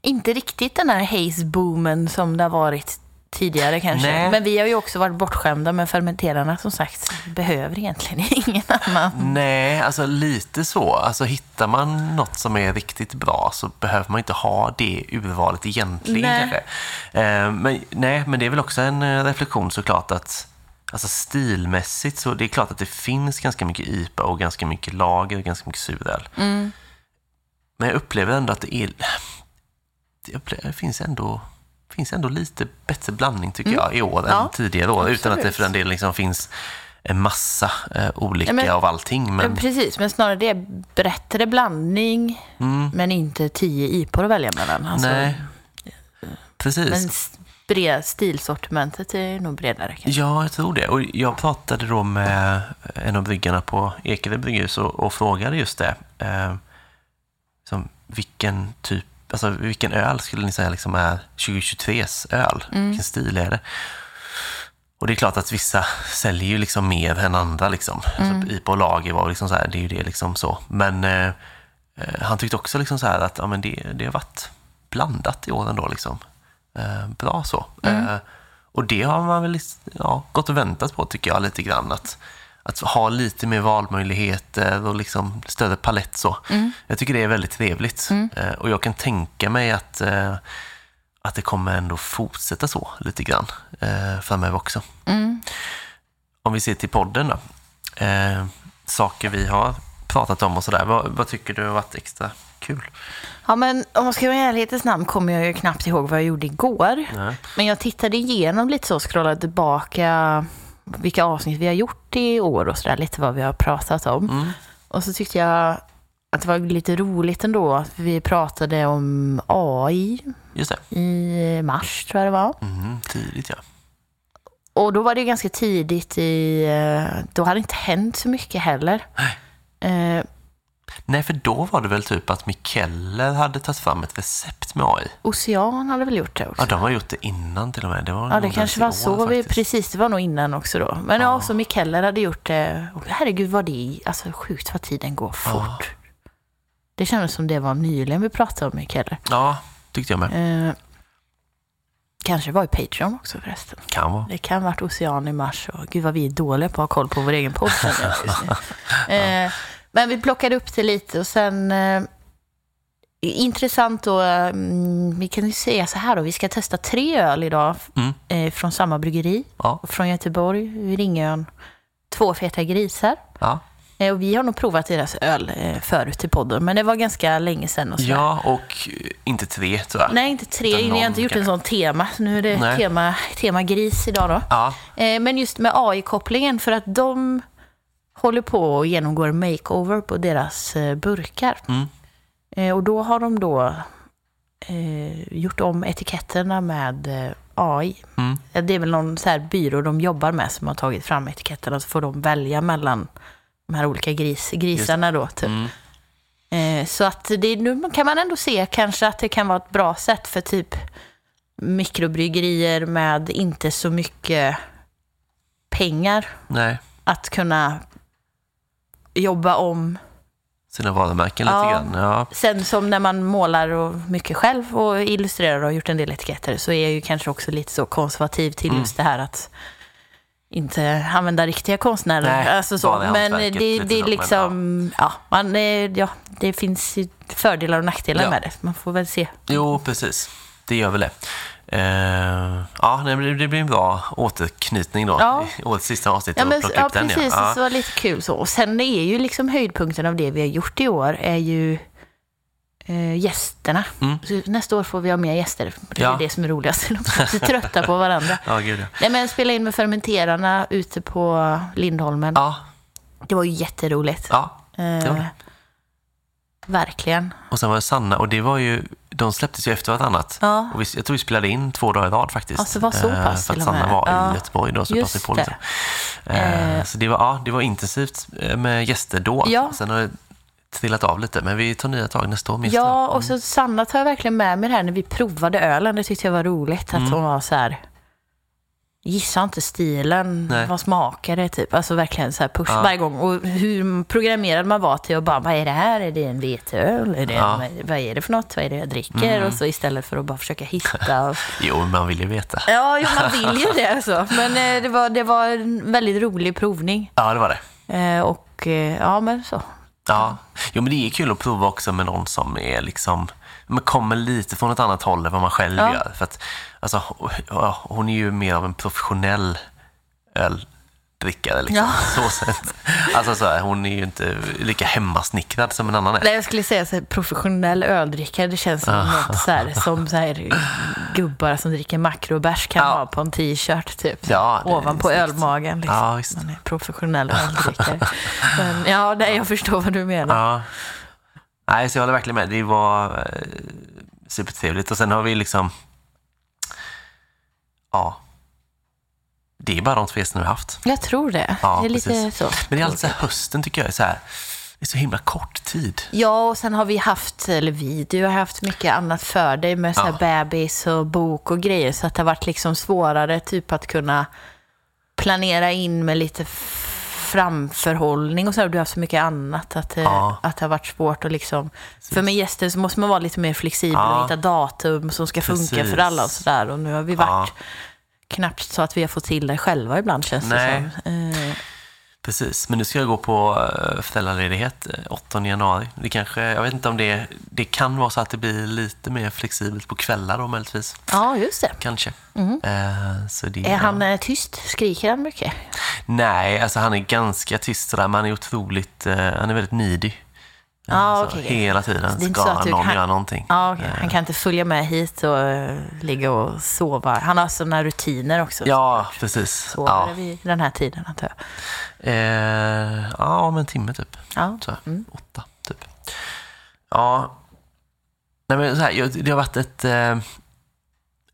Inte riktigt den här haze-boomen som det har varit tidigare kanske. Nej. Men vi har ju också varit bortskämda med fermenterarna som sagt. Behöver egentligen ingen annan. Nej, alltså lite så. Alltså hittar man något som är riktigt bra så behöver man inte ha det urvalet egentligen Nej. Eh, men, nej, men det är väl också en eh, reflektion såklart att alltså stilmässigt så det är klart att det finns ganska mycket IPA och ganska mycket lager och ganska mycket suröl. Mm. Men jag upplever ändå att det är det, upplever, det finns ändå finns ändå lite bättre blandning tycker jag i år Mm. Ja, än tidigare år. Utan att det för den delen liksom finns en massa eh, olika Ja, men- av allting. Men, Precis, men snarare det är bättre blandning mm, men inte tio IPor att välja mellan. Alltså, nej, precis. Men bred, stilsortimentet är nog bredare kanske. Ja, jag tror det. Och jag pratade då med en av bryggarna på Ekerö brygghus och, och frågade just det. Eh, som vilken typ, alltså vilken öl skulle ni säga liksom är 2023s öl? Vilken stil är det? Och det är klart att vissa säljer ju liksom mer än andra liksom. Alltså, IPA och lager var liksom så här, det är ju det liksom så. Men eh, eh, han tyckte också liksom så här att ja, men det, det har varit blandat i år ändå liksom. Eh, bra så. Eh, och det har man väl ja, gått och väntat på tycker jag lite grann. Att, att ha lite mer valmöjligheter och liksom större palett så. Jag tycker det är väldigt trevligt. Eh, och jag kan tänka mig att, eh, att det kommer ändå fortsätta så lite grann eh, framöver också. Mm. Om vi ser till podden då. Eh, saker vi har pratat om och sådär. Vad, vad tycker du har varit extra kul? Ja, men om man ska vara i ärlighetens namn kommer jag ju knappt ihåg vad jag gjorde igår. Nej. Men jag tittade igenom lite så, scrollade tillbaka vilka avsnitt vi har gjort i år och sådär, lite vad vi har pratat om. Mm. Och så tyckte jag att det var lite roligt ändå att vi pratade om AI i mars, tror jag det var. Mm, tidigt ja. Och då var det ganska tidigt i... eh, Då hade det inte hänt så mycket heller. Eh, Nej, för då var det väl typ att Mikeller hade tagit fram ett recept med AI. Ocean hade väl gjort det också. Ja, de har gjort det innan till och med. Det var Ja, det kanske var år så. Vi, precis, det var nog innan också då. Men ja, Ja. också Mikeller hade gjort det. Och herregud vad det Alltså sjukt vad tiden går fort. Det kändes som det var nyligen vi pratade om Mikeller. Ja, tyckte jag med. Eh, kanske var i Patreon också förresten. Kan vara. Det kan ha varit Ocean i mars. Och gud vad vi är dåliga på att ha koll på vår egen podd. eh, men vi plockade upp det lite och sen... Eh, intressant då, mm, vi kan ju säga så här då. Vi ska testa tre öl idag Mm. eh, från samma bryggeri. Ja, Från Göteborg, Ringön. Två feta grisar. ja. Eh, och vi har nog provat deras öl eh, förut i podden, men det var ganska länge sedan. Och ja och eh, inte tre jag. Nej, inte tre. Utan Vi har inte gjort en sån tema. Så nu är det Nej. tema, tema gris idag då. Ja, Eh, Men just med AI-kopplingen, för att de håller på och genomgår makeover på deras eh, burkar. Mm. Eh, Och då har de då eh, gjort om etiketterna med eh, AI. Mm. Det är väl någon så här byrå de jobbar med som har tagit fram etiketterna, så får de välja mellan de här olika gris, grisarna då. Typ. Mm. Eh, Så att det, nu kan man ändå se kanske att det kan vara ett bra sätt för typ mikrobryggerier med inte så mycket pengar nej. att kunna jobba om. Sina varumärken lite Ja. grann. Ja, Sen som när man målar och mycket själv och illustrerar och har gjort en del etiketter så är jag ju kanske också lite så konservativ till Mm. just det här att inte använda riktiga konstnärer. Nej, alltså så. Men det, lite det är så, men liksom, ja, man, eh, ja, det finns fördelar och nackdelar Ja. med det. Man får väl se. Jo, precis. Det gör väl det. Eh, ja, nej, men det det blir en bra återknytning då. Ja. Årets sista avsnitt Ja, men, ja upp den. precis. Ja. Det var lite kul så. Och sen är ju liksom höjdpunkten av det vi har gjort i år är ju eh, gästerna. Mm. Så nästa år får vi ha mer gäster. Det är Ja. det som är roligast. De är så trötta på varandra. Ja, gud ja. Nej, men spela in med fermenterarna ute på Lindholmen. Ja, Det var ju jätteroligt. ja. Eh, det var det. verkligen. Och sen var det Sanna och det var ju, de släpptes ju efter vartannat. Ja. Och vi, jag tror vi spelade in två dagar i rad faktiskt. Det var så Eh, pass För att Sanna var Ja, i Göteborg då, så passade på det. lite. Eh, Eh. Så det var, ja, det var intensivt eh, med gäster då. Ja. Sen har det trillat av lite, men vi tar nya tag nästa år. minst Ja, och så Sanna tar jag verkligen med mig det här när vi provade ölen. Det tyckte jag var roligt. Mm. Att hon var så här... Gissa inte stilen, Nej. vad smakar det? Typ. Alltså verkligen så här push Ja. varje gång. Och hur programmerad man var till att bara, vad är det här? Är det en veteöl? Är det, Ja. Mm. Vad är det för något? Vad är det jag dricker? Och så istället för att bara försöka hitta. Och... Jo, man vill ju veta. Ja, jo, man vill ju det alltså. Men eh, det, var, det var en väldigt rolig provning. Ja, det var det. Eh, och eh, ja, men så. Ja, jo, men det är kul att prova också med någon som är liksom, men kommer lite från ett annat håll än vad man själv Ja. gör. För att, alltså, ja, hon är ju mer av en professionell öldrickare. Liksom. Ja. Så. Alltså, så här, hon är ju inte lika hemmasnickrad som en annan är. Nej, jag skulle säga så här, professionell öldrickare. Det känns som något så här, som så här, gubbar som dricker makrobärs kan Ja. ha på en t-shirt typ. Ja, Ovanpå ölmagen. Liksom. Ja. Man är professionell öldrickare. Men, ja, nej, jag förstår vad du menar. Ja. Nej, så jag håller verkligen med. Det var eh, supertrevligt. Och sen har vi liksom... Ja. Det är bara de två gästerna vi har haft. Jag tror det. Ja, det är lite precis. så. Men det är alltid så här, hösten tycker jag är så här... Det är så himla kort tid. Ja, och sen har vi haft, eller vi, du har haft mycket annat för dig med så här bebis och bok och grejer. Så att det har varit liksom svårare typ att kunna planera in med lite framförhållning och så här. Du har haft så mycket annat att, det- Ja. att det har varit svårt att liksom... För med gäster så måste man vara lite mer flexibel Ja. och hitta datum som ska funka Precis. för alla och sådär. Och nu har vi varit knappt så att vi har fått till det själva ibland känns Nej. det som. Eh, Precis, men nu ska jag gå på uh, föräldraledighet eh, 8 januari. Det kanske, jag vet inte om det, det kan vara så att det blir lite mer flexibelt på kvällar då möjligtvis. Ja, just det. Kanske. Eh, så det, Är han eh, tyst? Skriker han mycket? Nej, alltså han är ganska tyst sådär, men han är otroligt, eh, han är väldigt needy. Ja, Så okej, okej. Hela tiden ska så att du någon kan- göra någonting. Ja, okej. Han kan inte följa med hit och eh, ligga och sova. Han har sådana rutiner också. Ja, precis. Sover Ja, vid den här tiden, antar jag. eh, ja, om en timme typ. Ja. Så här, Åtta, typ. Ja. Nej, men så här, det har varit ett eh,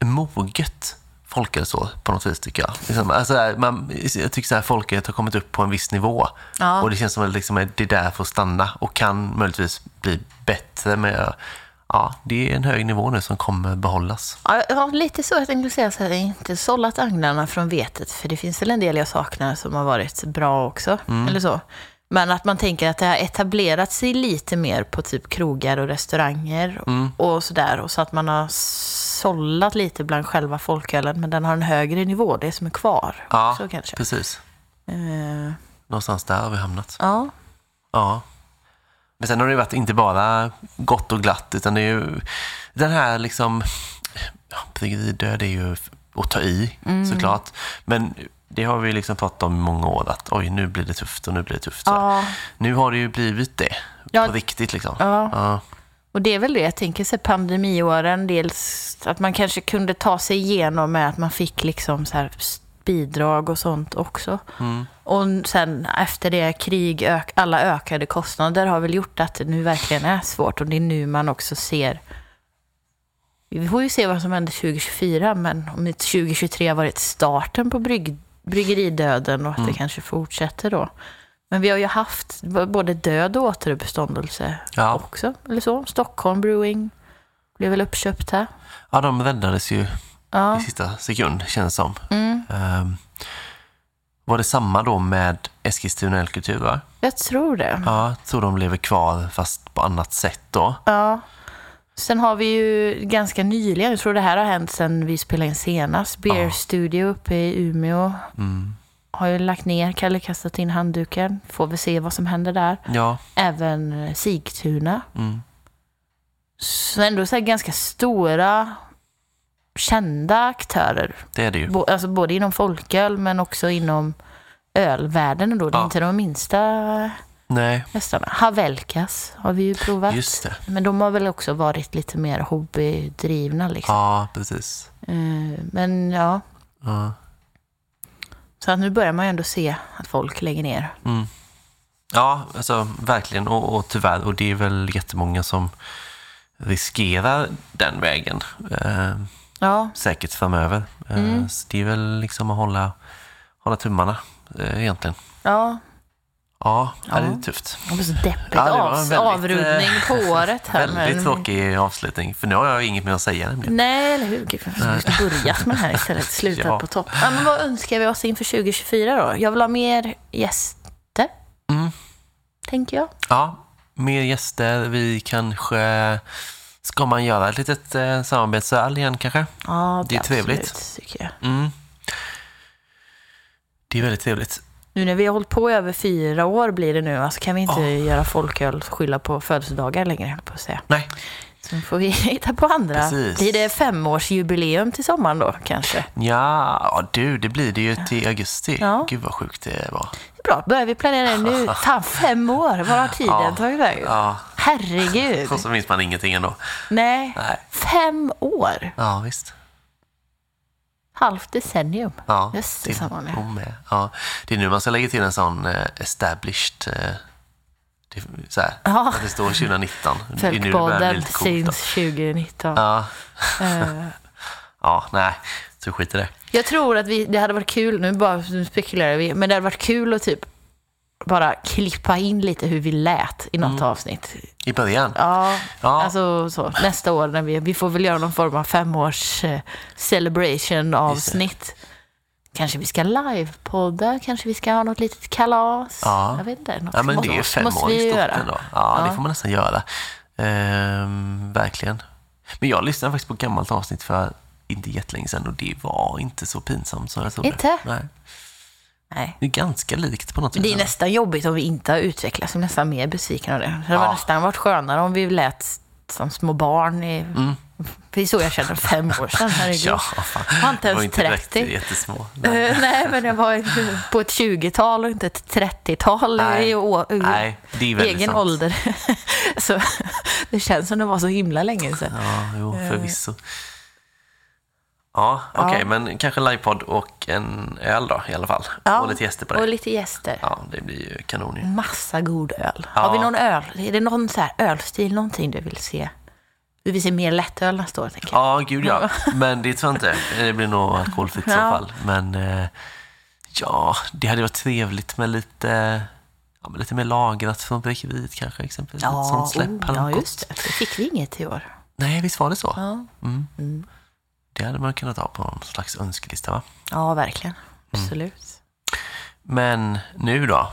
moget folkhälsoår på något vis, tycker jag. Liksom, alltså, man, jag tycker så här, folket har kommit upp på en viss nivå. Ja. Och det känns som att liksom, det är där för att stanna och kan möjligtvis bli bättre. Men ja, det är en hög nivå nu som kommer behållas. Ja, lite så. Jag tänkte säga så här, inte sållat agnarna från vetet, för det finns väl en del jag saknar som har varit bra också. Eller så. Men att man tänker att det har etablerat sig lite mer på typ krogar och restauranger och sådär. Och så att man har sållat lite bland själva folkölen, men den har en högre nivå, det som är kvar. Ja, så kanske. precis. Eh, Någonstans där har vi hamnat. ja. Ja. Men sen har det ju varit inte bara gott och glatt, utan det är ju den här liksom... Bryggeridöd är ju att ta i, såklart. Men det har vi liksom pratat om i många år, att oj, nu blir det tufft och nu blir det tufft. Så. Ja. Nu har det ju blivit det, Ja. på riktigt liksom. Ja. Och det är väl det jag tänker sig pandemiåren, dels att man kanske kunde ta sig igenom med att man fick liksom så här bidrag och sånt också. Och sen efter det krig, ök, alla ökade kostnader har väl gjort att det nu verkligen är svårt och det är nu man också ser vi får ju se vad som händer 2024, men om inte 2023 har varit starten på brygg, bryggeridöden och att det kanske fortsätter då. Men vi har ju haft både död och återuppståndelse Ja. också. Eller så. Stockholm Brewing blev väl uppköpt här. ja, de räddades ju Ja. i sista sekund, känns som. Mm. Ehm, var det samma då med Eskilstuna Ölkultur, va? Jag tror det. Ja, jag tror de lever kvar, fast på annat sätt då. Ja. Sen har vi ju ganska nyligen, jag tror det här har hänt sen vi spelade in senast, Beer Ja. Studio uppe i Umeå Mm. Har ju lagt ner, Kalle kastat in handduken. Får vi se vad som händer där. Ja. Även eh, Sigtuna. Mm. Så ändå så ganska stora, kända aktörer. Det är det ju. Bo, alltså både inom folköl men också inom ölvärlden då. Det är Ja. inte de minsta Nej, hästarna. Havelkas har vi ju provat. just det. Men de har väl också varit lite mer hobbydrivna liksom. Ja, precis. Eh, Men ja, Ja. Så att nu börjar man ju ändå se att folk lägger ner. Mm. Ja, alltså verkligen. Och, och tyvärr, och det är väl jättemånga som riskerar den vägen. Eh, Ja, säkert framöver. Eh, Mm. Så det är väl liksom att hålla, hålla tummarna eh, egentligen. ja. Ja, ja. det är tufft. Det var så deppigt Ja, det väldigt, avrundning eh, på året här. Väldigt men- tråkig avslutning, för nu har jag inget mer att säga nämligen. Nej, eller hur? Gud, vi måste börjat med det här istället. Slutat Ja. på topp. Ja, men vad önskar vi oss inför 2024 då? Jag vill ha mer gäster, Mm. tänker jag. Ja, mer gäster. Vi kanske... Ska man göra ett litet eh, samarbetsöl igen kanske? Ja, Det är absolut, trevligt. tycker jag. Mm. Det är väldigt trevligt. Nu när vi har hållit på i över fyra år blir det nu, alltså kan vi inte Ja. göra folköl skylla på födelsedagar längre, på att säga. Nej, Så får vi hitta på andra. Precis. Blir det femårsjubileum till sommaren då, kanske? ja, ja du, det blir det ju till augusti. Ja. Gud vad sjukt det var. Bra, börjar vi planera det nu? Fan, fem år! Var har tiden Ja. tagit vägen? Ja, Herregud! och så minns man ingenting ändå. Nej, Nej. fem år! Ja, visst. Halvt decennium. Ja, Just det, samma med. med. Ja, det är nu man ska lägga till en sån eh, established... Eh, det, så här, Ja. det står 2019. Det är nu det börjar bli Folkpodden syns 2019. Ja, Eh, ja, nej, så skit i det. Jag tror att vi, det hade varit kul, nu bara spekulerar vi, men det hade varit kul att typ bara klippa in lite hur vi lät i något avsnitt. I början? Ja, Ja. alltså så. Nästa år när vi, vi får väl göra någon form av femårs eh, celebration avsnitt. Kanske vi ska livepodda, kanske vi ska ha något litet kalas. Ja. Jag vet inte. Något Ja, men måste, det är fem måste år i stort ändå. Ja, Ja. det får man nästan göra. Ehm, verkligen. Men jag lyssnade faktiskt på ett gammalt avsnitt för inte jättelänge sedan och det var inte så pinsamt som jag trodde. Inte? Nej. Nej. Det är ganska likt på något sätt. det är nästan jobbigt om vi inte har utvecklats. Jag är nästan mer besviken av det. Det hade Ja. nästan varit skönare om vi lät som små barn. I, Det är så jag känner fem år sedan. Herregud. Mm. Ja, fan. Jag var inte Det var ens inte direkt 30. jättesmå. Eh, nej, men jag var på ett 20-tal och inte ett 30-tal Nej. i å- Nej, egen sant. ålder. så det känns som det var så himla länge sedan. Ja, jo, förvisso. Ja, okej, Eh. Ja. men kanske livepodd och en öl då i alla fall. och lite gäster på det. Och lite gäster. Ja, det blir ju kanon ju. Massa god öl. Ja. Har vi någon öl? Är det någon så här ölstil, någonting du vill se? Du vill se mer lättöl nästa år, tänker jag. Ja, gud ja. Men det tror jag inte. Det blir nog alkoholfritt i så Ja. fall. Men eh, ja, det hade varit trevligt med lite, ja, med lite mer lagrat från bryggeriet kanske exempelvis. Ett sånt släpp oh, ja, just det. Det fick vi inget i år. Nej, visst var det så? Ja, Mm. Det hade man kunnat ha på någon slags önskelista va? ja verkligen. Mm. Absolut. Men nu då?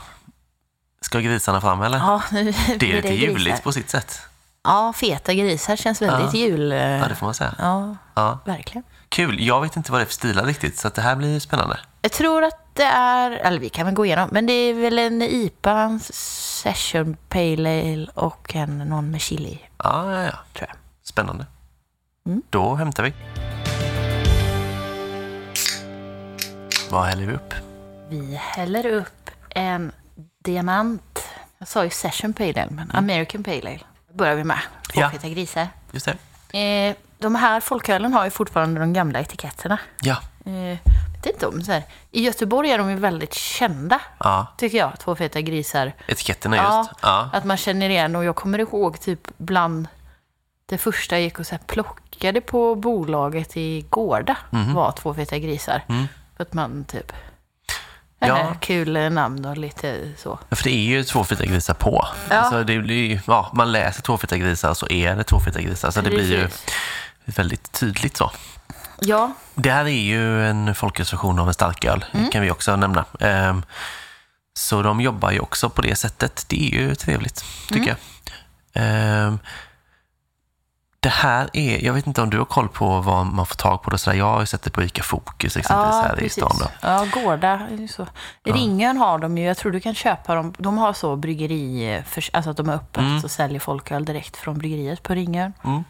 Ska grisarna fram eller? Ja, nu det blir är lite grisar. juligt på sitt sätt. Ja, feta grisar känns väldigt Ja. jul... eh, Ja, det får man säga. Ja, Ja. verkligen. Kul. Jag vet inte vad det är för stilar riktigt, så att det här blir spännande. Jag tror att det är, eller vi kan väl gå igenom, men det är väl en IPA, en Session Pale Ale och en någon med chili, Ja, ja, ja. tror jag. Spännande. Mm. Då hämtar vi. Vad häller vi upp? Vi häller upp en diamant. Jag sa ju Session Pale Ale, men American Pale Ale börjar vi med. Två Ja. grisar. Just det. Eh, de här folkölen har ju fortfarande de gamla etiketterna. Ja. Eh, vet inte om så här. I Göteborg är de ju väldigt kända, Ja. tycker jag. Två feta grisar. Etiketterna Ja. just. Ja. Att man känner igen och jag kommer ihåg typ bland det första jag gick och så här plockade på bolaget i Gårda var två feta grisar. Mm. För att man typ... Ja. Kul namn och lite så. Ja, För det är ju två feta grisar på. Ja. Alltså det blir, ju- ja, man läser två feta grisar så är det två feta grisar. Så det blir ju väldigt tydligt så. Ja, Det här är ju en folkreservation av en starköl, Mm. kan vi också nämna. Ehm, så de jobbar ju också på det sättet. Det är ju trevligt, tycker Mm. jag. Ehm, det här är, jag vet inte om du har koll på vad man får tag på det sådär. Jag har ju sett det på ICA Fokus exempelvis ja här i precis. stan. Då. Ja, Gårda. Så. Ringön har de ju. Jag tror du kan köpa dem. De har så bryggeri, för, alltså att de är öppet och säljer folköl direkt från bryggeriet på Ringön. Mm.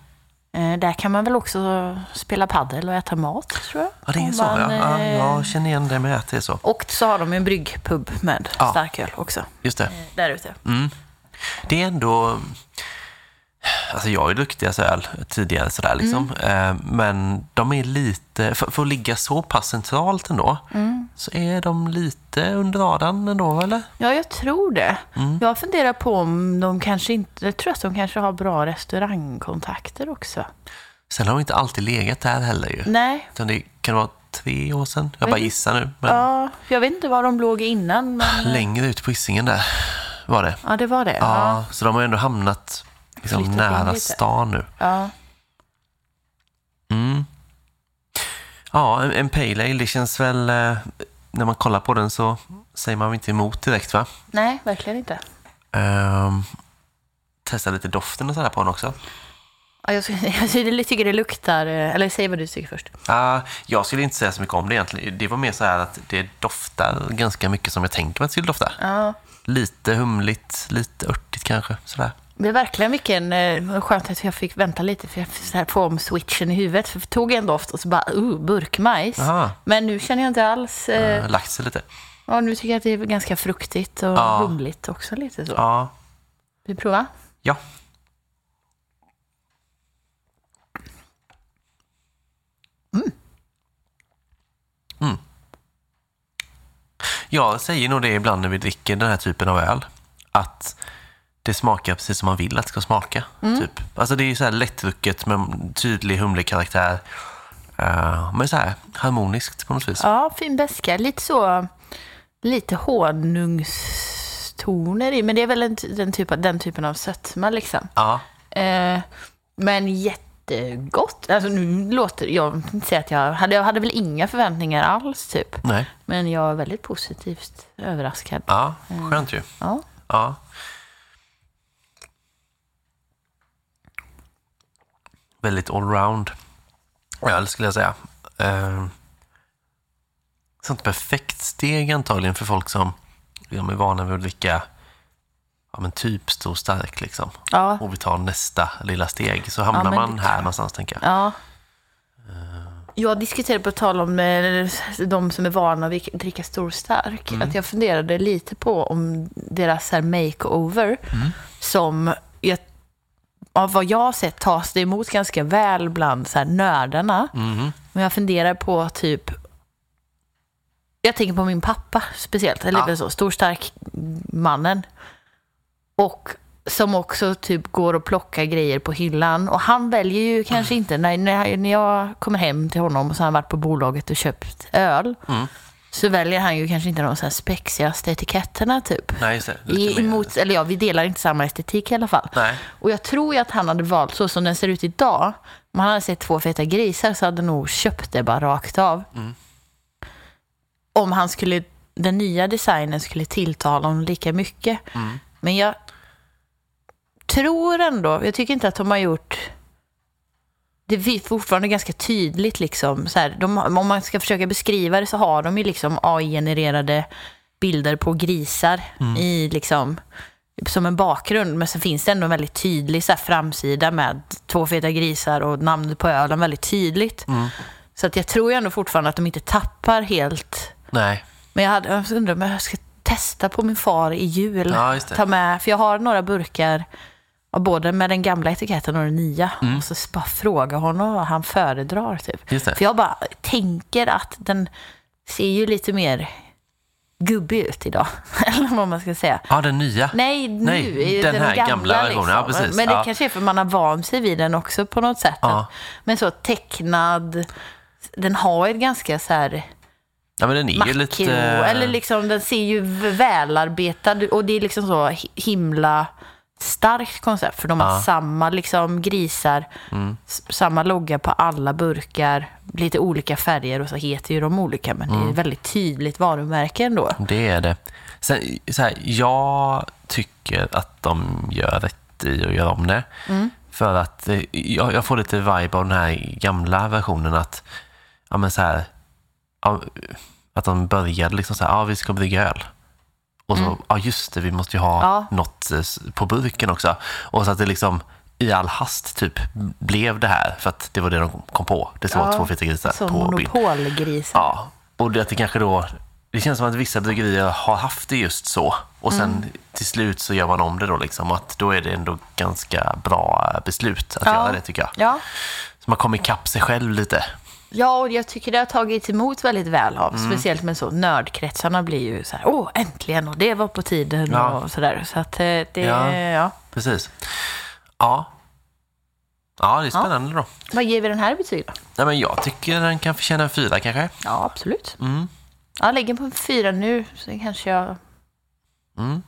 Eh, där kan man väl också spela paddel och äta mat, tror jag. Ja, det är så. Ja. man, Ja, eh, jag känner igen det med att det är så. Och så har de en bryggpub med Ja. starköl också. Just det. Där ute. Mm. Det är ändå... Alltså jag ju druckit deras öl tidigare sådär liksom. Mm. Eh, Men de är lite, för, för att ligga så pass centralt ändå, Mm. så är de lite under radarn ändå eller? Ja, jag tror det. Mm. Jag funderar på om de kanske inte... Jag tror att de kanske har bra restaurangkontakter också. Sen har de inte alltid legat där heller ju. Nej. Utan det kan vara tre år sedan. Jag bara Mm. gissar nu. Men Ja, jag vet inte var de låg innan, men... längre ut på Hisingen där var det. Ja, det var det. Ja, Ja. så de har ändå hamnat liksom, nära stan nu. ja. Mm. Ja, en, en pale ale, det känns väl... Eh, när man kollar på den så säger man inte emot direkt va? Nej, verkligen inte. Um, testa lite doften och sådär på den också. Ja, jag, jag tycker det luktar... eh, Eller säg vad du tycker först. Ah, jag skulle inte säga så mycket om det egentligen. Det var mer så här att det doftar ganska mycket som jag tänker mig att det skulle dofta. Ja. Lite humligt, lite örtigt kanske. Sådär. Det är verkligen vilken eh, skönt att jag fick vänta lite för jag så här få om switchen i huvudet. För jag tog en doft och så bara, uh, burkmajs. Jaha, Men nu känner jag inte alls... Eh, uh, lagt sig lite. ja, nu tycker jag att det är ganska fruktigt och Ja. humligt också lite så. Ja, Vi provar? ja. Mm. Jag säger nog det ibland när vi dricker den här typen av öl. Att det smakar precis som man vill att det ska smaka. Typ. Alltså det är ju så här lättdrucket med tydlig humlig karaktär. Uh, men så här harmoniskt på något vis. Ja, fin beska. Lite så... Lite honungstoner i. Men det är väl en, den, typ, den typen av sötma liksom. Ja, Eh, men jättegott. Alltså nu låter jag vill inte säga att jag hade, jag hade väl inga förväntningar alls typ. nej. Men jag är väldigt positivt överraskad. Ja, skönt ju. Ja. Ja. Väldigt allround öl skulle jag säga. Eh, sånt perfekt steg antagligen för folk som liksom är vana vid att dricka ja, men typ stor stark liksom. Ja, Och vi tar nästa lilla steg så hamnar Ja, man här någonstans tänker jag. ja. Jag diskuterade på tal om eh, de som är vana vid att dricka stor stark. Att jag funderade lite på om deras här makeover som jag, av vad jag har sett tas det emot ganska väl bland så här nördarna. Mhm. Men jag funderar på typ... Jag tänker på min pappa speciellt. Eller Ja. så, stor stark mannen. Och som också typ går och plockar grejer på hyllan. Och han väljer ju kanske inte, när, när, när jag kommer hem till honom och så har han varit på bolaget och köpt öl. Mm. Så väljer han ju kanske inte de så här spexigaste etiketterna typ. Nej, just det. I, emot, eller ja, vi delar inte samma estetik i alla fall. Nej. Och jag tror ju att han hade valt så som den ser ut idag. Om han hade sett två feta grisar så hade han nog köpt det bara rakt av. Mm. Om han skulle, den nya designen skulle tilltala honom lika mycket. Mm. Men jag tror ändå, jag tycker inte att de har gjort det är fortfarande ganska tydligt liksom. Så här, de, om man ska försöka beskriva det så har de ju liksom AI-genererade bilder på grisar i liksom som en bakgrund. Men så finns det ändå en väldigt tydlig så här, framsida med två feta grisar och namnet på ölen väldigt tydligt. Mm. Så att jag tror ju ändå fortfarande att de inte tappar helt. Nej. Men jag, hade, jag undrar om jag ska testa på min far i jul. Ja. Ta med, för jag har några burkar av både med den gamla etiketten och den nya. Mm. Och så bara fråga honom vad han föredrar. Typ. För jag bara tänker att den ser ju lite mer gubbig ut idag. Eller vad man ska säga. Ja, den nya. Nej, nu. Nej, i den här gamla versionen, ja, precis. Men det Ja. kanske är för man har vant sig vid den också på något sätt. Ja. Men så tecknad. Den har ett ganska så här Ja, men den är ju makro. lite... Eller liksom den ser ju välarbetad och det är liksom så hi- himla starkt koncept. För de har Ja. Mm. samma liksom grisar, s- samma logga på alla burkar, lite olika färger och så heter ju de olika. Men Mm. det är ett väldigt tydligt varumärke ändå. Det är det. Sen, så här, jag tycker att de gör rätt i att göra om det. Mm. För att eh, jag, jag får lite vibe av den här gamla versionen att, ja men så här, att de började liksom så här, ja vi ska brygga öl. Och så, ja just det, vi måste ju ha Mm. Ja. något eh, på burken också. Och så att det liksom i all hast typ blev det här, för att det var det de kom på. Det står Ja, två feta grisar Som på bild. monopolgrisar. Ja, och det, att det kanske då... Det känns som att vissa bryggerier har haft det just så. Och sen Mm. till slut så gör man om det då liksom. Att då är det ändå ganska bra beslut att Ja. göra det tycker jag. Ja. Så man kommer ikapp sig själv lite. Ja, och jag tycker det har tagits emot väldigt väl av. Mm. Speciellt med så nördkretsarna blir ju så här, åh äntligen och det var på tiden Ja. och sådär. Så att eh, det, Ja. ja. Precis. Ja. Ja, det är spännande då. Vad ger vi den här betyg då? Nej, men jag tycker den kan förtjäna en fyra kanske. Ja, absolut. Mm. Jag lägger på en fyra nu, så kanske jag... Mm.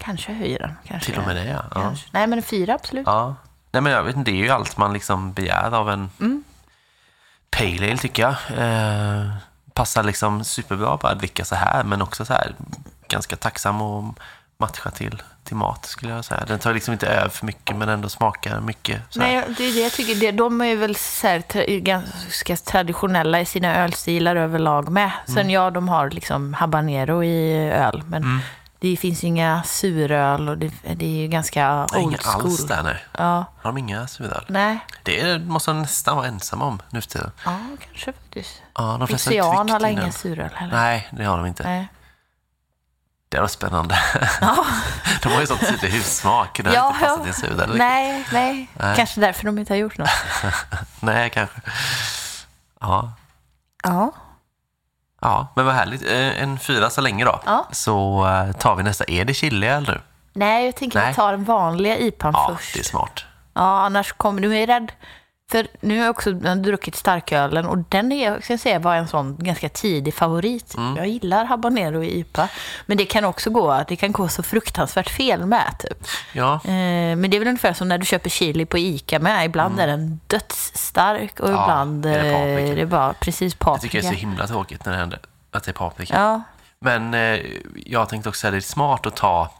Kanske höjer den. Kanske, Till och med det, ja. ja. Kanske. Nej, men en fyra absolut. ja. Nej, men jag vet inte, det är ju allt man liksom begär av en Mm. Pale ale tycker jag. Eh, passar liksom superbra bara att dricka så här, men också så här ganska tacksam och matcha till, till mat skulle jag säga. Den tar liksom inte över för mycket men ändå smakar mycket. Nej, det är det jag tycker. Det- De är väl så här, tra- ganska traditionella i sina ölstilar överlag med. Sen Mm. ja, de har liksom habanero i öl, men det finns ju inga suröl och det, det är ju ganska old inga alls där nej. Ja, Har de inga suröl? nej. Det måste de nästan vara ensamma om nu för tiden. Ja, kanske faktiskt. Ja, de flesta Ocean har inga suröl heller. Nej, det har de inte. Nej. Det var spännande. Ja. De har ju sån tydlig hussmak. Det Ja, inte passat i en suröl. Nej, nej, Nej. Kanske därför de inte har gjort något. Nej, kanske. Ja. Ja. Ja, men vad härligt. Eh, En fyra så länge då. Ja. Så eh, tar vi nästa. Är det chili eller? Nej, jag tänker Nej. att ta den vanliga IPan Ja, först. det är smart. Ja, annars kommer du är rädd. För nu har jag också druckit starkölen och den är, jag ska säga, var en sån ganska tidig favorit. Mm. Jag gillar habanero i IPA. Men det kan också gå, det kan gå så fruktansvärt fel med typ. Ja, Eh, men det är väl ungefär som när du köper chili på ICA med. Ibland är den dödsstark och Mm. Ja, ibland är det eh, paprika? är det bara precis jag paprika. tycker det är så himla tråkigt när det händer att det är paprika. Ja, Men eh, jag tänkte också att det är smart att ta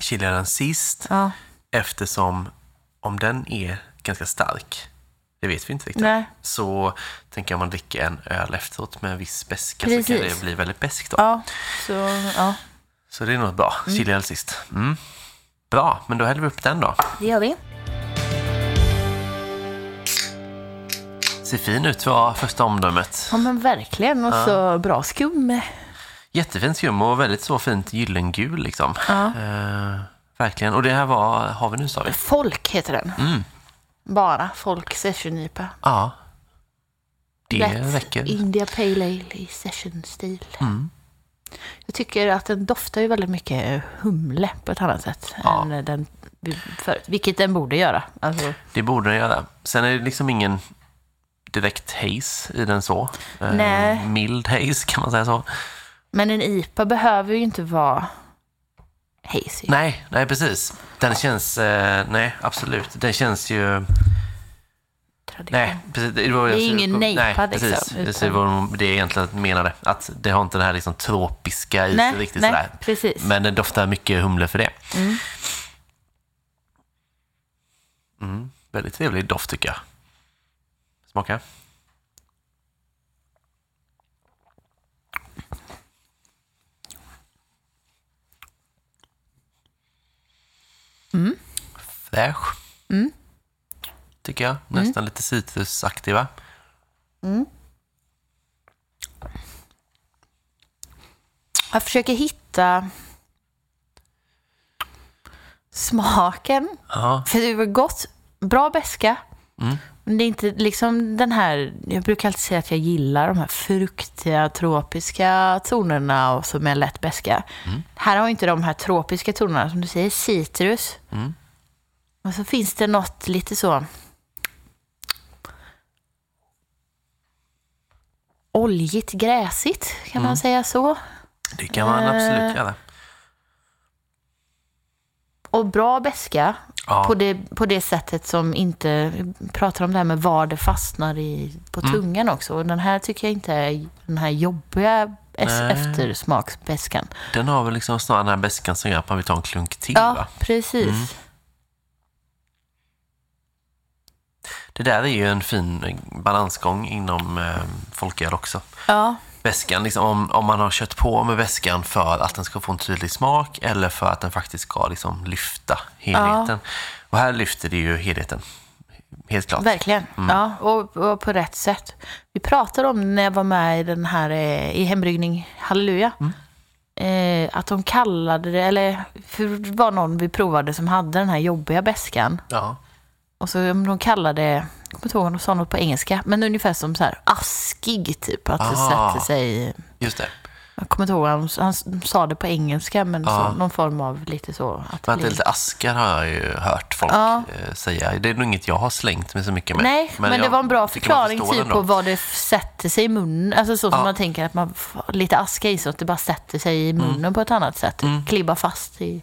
chiliölen sist ja, eftersom om den är ganska stark Det vet vi inte riktigt. Nej. Så tänker jag om man dricker en öl efteråt med en viss beska så kan Precis. det bli väldigt beskt då. Ja, så ja, Så det är nog bra. Chiliöl sist. Mm. Bra, men då häller vi upp den då. det gör vi. Ser fin ut var första omdömet. Ja, men verkligen. Och så bra skum. Jättefint skum och väldigt så fint gyllengul liksom. Ja. Eh, verkligen. Och det här var, har vi nu sa vi? Folk heter den. Mm. Bara Folk Session IPA. Ja. Det Lätt räcker. India Pale Ale i session-stil. Mm. Jag tycker att den doftar ju väldigt mycket humle på ett annat sätt Ja. än den förut. Vilket den borde göra. Alltså, Det borde den göra. Sen är det liksom ingen direkt haze i den så. Eh, Nej. Mild haze kan man säga så. men en IPA behöver ju inte vara hazy. Nej, nej precis. Den känns, eh, nej absolut. Den känns ju, Tradition. nej precis. Det, var, Det är ingen nejpa, Nej, precis. liksom, Det är utan- vad det jag egentligen menade. Att det har inte det här liksom tropiska i sig riktigt nej sådär. precis. Men den doftar mycket humle för det. Mm. Mm, väldigt trevlig doft tycker jag. Smaka. Mm. Fräsch. Mm. Tycker jag. Nästan lite citrusaktig va? Jag försöker hitta smaken. Ja. För det var gott, bra beska. Mm. Men det är inte liksom den här, jag brukar alltid säga att jag gillar de här fruktiga, tropiska tonerna och som är lätt beska. Här har inte de här tropiska tonerna, som du säger, citrus. Mm. Och så finns det något lite så... Oljigt, gräsigt, kan man säga så. Det kan man Eh. absolut göra. Och bra beska Ja. på, det, på det sättet som inte pratar om det här med var det fastnar i, på Mm. tungan också. Och den här tycker jag inte är den här jobbiga Nej. eftersmaksbeskan. Den har väl liksom snarare den här beskan som gör att man vill ta en klunk till Ja, va? precis. Mm. Det där är ju en fin balansgång inom eh, folköl också. Ja, Väskan, liksom, om, om man har kört på med väskan för att den ska få en tydlig smak eller för att den faktiskt ska liksom, lyfta helheten. Och här lyfter det ju helheten. Helt klart. verkligen. Mm. Ja, och, och på rätt sätt. Vi pratade om när jag var med i den här eh, i hembryggning Halleluja. Mm. Eh, att de kallade det, eller för det var någon vi provade som hade den här jobbiga beskan. Ja. Och så om de kallade, jag kommer inte ihåg om de sa något på engelska, men ungefär som så här askig typ. Att det Ah. sätter sig, Just det. jag kommer inte ihåg, han, han sa det på engelska, men så, någon form av lite så. Att Men det det är lite askar har jag ju hört folk Ja. eh, säga. Det är nog inget jag har slängt mig så mycket med. Nej, men, det jag var en bra förklaring typ på vad det sätter sig i munnen. Alltså så som man tänker att man får lite aska i så att det bara sätter sig i munnen på ett annat sätt. Mm. Klibbar fast i,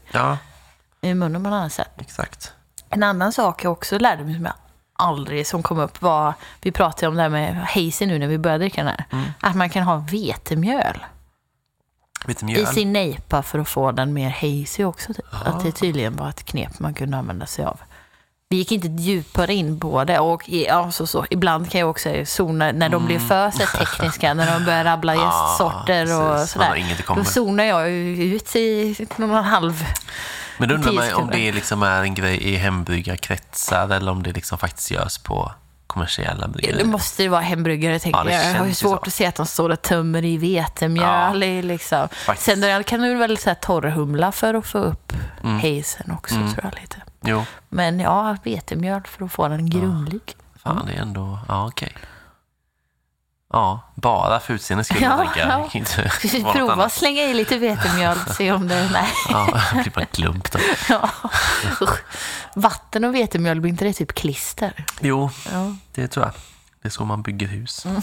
i munnen på ett annat sätt. exakt. En annan sak jag också lärde mig som jag aldrig som kom upp var, vi pratade om det här med hazy nu när vi började dricka den här, Mm. att man kan ha vetemjöl Lite i sin nejpa för att få den mer hazy också. Typ. Att det tydligen var ett knep man kunde använda sig av. Vi gick inte djupare in på det och ja, så, så. ibland kan jag också zona när de blir för så tekniska, när de börjar rabbla gästsorter och Mm. sådär. Då zonar jag ut i någon halv. Men då undrar man om det liksom är en grej i hembryggarkretsar eller om det liksom faktiskt görs på kommersiella Det bryggerier. måste ju vara hembryggare, tänker Ja, det jag. Jag har ju svårt så. att se att de står och tömmer i vetemjöl. i liksom. Faktiskt. Sen kan du väl säga torrhumla för att få upp Mm. hazen också, tror jag lite. Jo, Men ja, vetemjöl för att få den grumlig. fan det är ändå... Ja, okej. Ja, bara för utseendet skulle Ja, ja. Inte prova att slänga i lite vetemjöl och se om det... Nej. Ja, det blir bara en klump då. Ja. Vatten och vetemjöl, blir inte det typ klister? Jo, Ja. det tror jag. Det är så man bygger hus. Mm.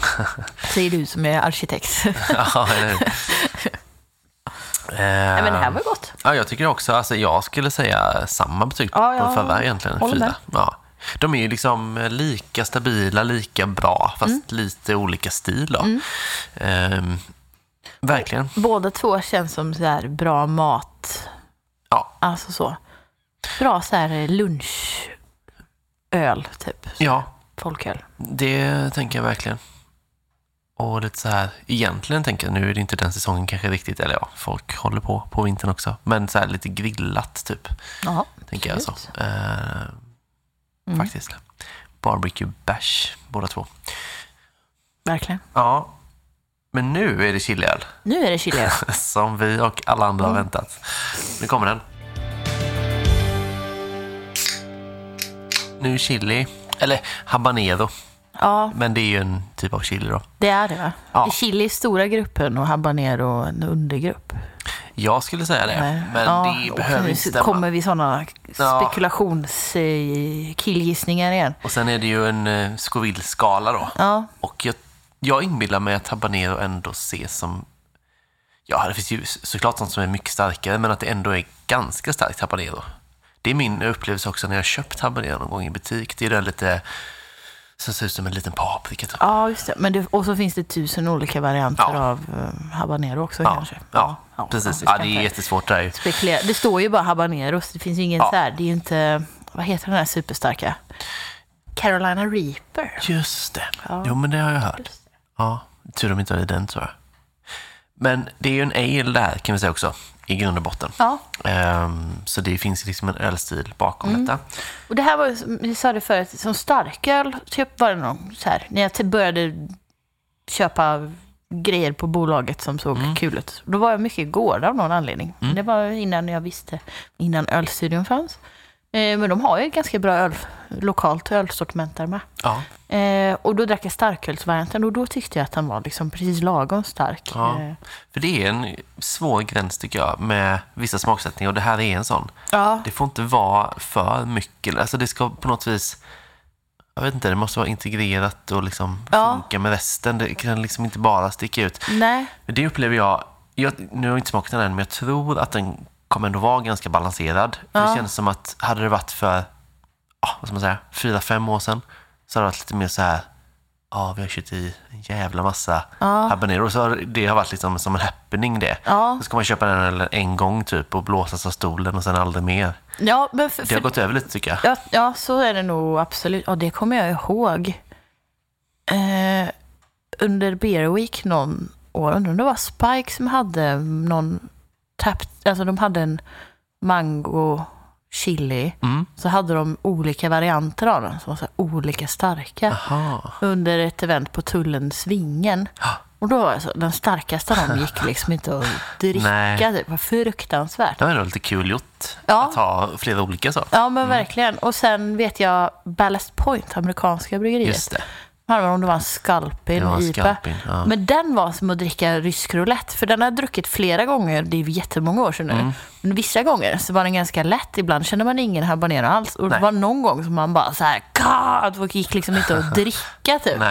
Säger du som är arkitekt. ja, eller Nej, men det här Eh, var gott. Ja, jag tycker också, alltså jag skulle säga samma betyg på Ja, ja, de förra egentligen. Fyra. Ja. De är ju liksom eh, lika stabila, lika bra, fast Mm. lite olika stil då. Ehm, verkligen. Båda två känns som så här bra mat. Ja. Alltså så. Bra så här lunchöl öl, typ. Ja, Folköl. det tänker jag verkligen. Och lite så här, egentligen tänker jag, nu är det inte den säsongen kanske riktigt, eller ja, folk håller på på vintern också. Men så här lite grillat typ, Ja, tänker jag så. Eh, Mm. Faktiskt. Barbecue bash, båda två. verkligen. Ja, men nu är det chiliöl. Nu är det chili. Som vi och alla andra har väntat. Nu kommer den. Nu chili, eller habanero, Ja, men det är ju en typ av chili då. det är det va? Ja. Är chili i stora gruppen och habanero en undergrupp? Jag skulle säga det, Nej. men Ja, det behöver inte stämma. kommer vi sådana spekulations-killgissningar igen. Och sen är det ju en eh, Scoville-skala då. Ja, Och jag, jag inbillar mig att habanero ändå ses som... Ja, det finns ju såklart sånt som är mycket starkare, men att det ändå är ganska starkt habanero. Det är min upplevelse också när jag köpt habanero någon gång i butik. Det är den lite... Som ser ut som en liten paprika. Typ. ja just det. Men det, och så finns det tusen olika varianter Ja. av uh, habanero också Ja, kanske. ja, precis. vi Ja, det är jättesvårt där ju. spekulera. Det står ju bara habaneros. Det finns ju ingen Ja. så här, det är ju inte, vad heter den här superstarka? Carolina Reaper. Just det. Ja. Jo, men det har jag hört. Ja, tur de inte har i den tror jag. Men det är ju en ale där kan vi säga också, i grund och botten. Ja, Ehm, så det finns liksom en ölstil bakom Mm. detta. och det här var vi sa det förut, som starköl, typ var det någon så här, när jag började köpa grejer på bolaget som såg Mm. kul ut. Då var jag mycket i gård av någon anledning. Det var innan jag visste, innan ölstudion fanns. Eh, men de har ju ett ganska bra öl, lokalt ölsortiment där med. Ja, Eh, och då drack jag starkölsvarianten och då tyckte jag att den var liksom precis lagom stark. Ja. Eh, för det är en svår gräns tycker jag med vissa smaksättningar och det här är en sån. ja. Det får inte vara för mycket, alltså det ska på något vis jag vet inte, det måste vara integrerat och liksom Ja. funka med resten. Det kan liksom inte bara sticka ut. Nej. Men det upplever jag, jag, nu har jag inte smakat den än, men jag tror att den kommer ändå vara ganska balanserad. Ja. Det känns som att hade det varit för, ah, vad ska man säga, fyra, fem år sedan så hade det varit lite mer så här, ja, vi har kört i en jävla massa Ja. habanero. Så det har varit liksom som en happening det. Ja. Så ska man köpa den en gång typ och blåsas av stolen och sen aldrig mer. Ja, men för, Det har gått över lite tycker jag. ja, ja, så är det nog absolut. Och det kommer jag ihåg. Eh, under Beer Week någon år, undrar om det var Spike som hade någon tap, alltså de hade en mango chili. Mm. Så hade de olika varianter av den som var så olika starka. Aha. under ett event på tullen Svingen. Och då var alltså, den starkaste av dem gick liksom inte att dricka. Det var fruktansvärt. Det var ändå lite kul gjort Ja. att ha flera olika så. Ja men verkligen. Och sen vet jag Ballast Point, amerikanska bryggeriet. Just det. Handlade om det var en skalpin Det var en IPA. skalpin, ja. Men den var som att dricka rysk roulette. För den har jag druckit flera gånger. Det är jättemånga år sedan nu. Mm. Men vissa gånger så var den ganska lätt. Ibland kände man ingen habanero alls. Och det Nej. var någon gång som man bara så här, och gick liksom inte att dricka typ.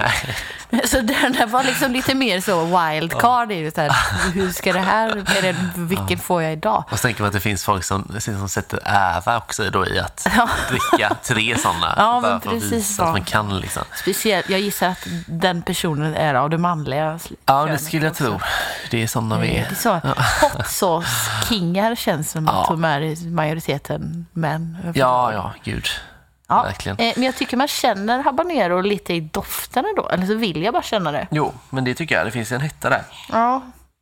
Så den där var liksom lite mer så wildcard. Ja. Så här, hur ska det här, är det, vilken får jag idag? Och så tänker man att det finns folk som, som sätter ära också då i att dricka tre sådana. Ja, men för att precis visa så. att man kan liksom. Speciellt, jag gissar att den personen är av det manliga Ja, det skulle jag också. tro. Det är sådana vi är. så. Hot sauce-kingar känns som att Ja. de är majoriteten män. Ja, ja, gud. Ja, verkligen. eh, Men jag tycker man känner habanero lite i dofterna då. Eller så vill jag bara känna det. Jo, men det tycker jag. Det finns en hetta där. Ja.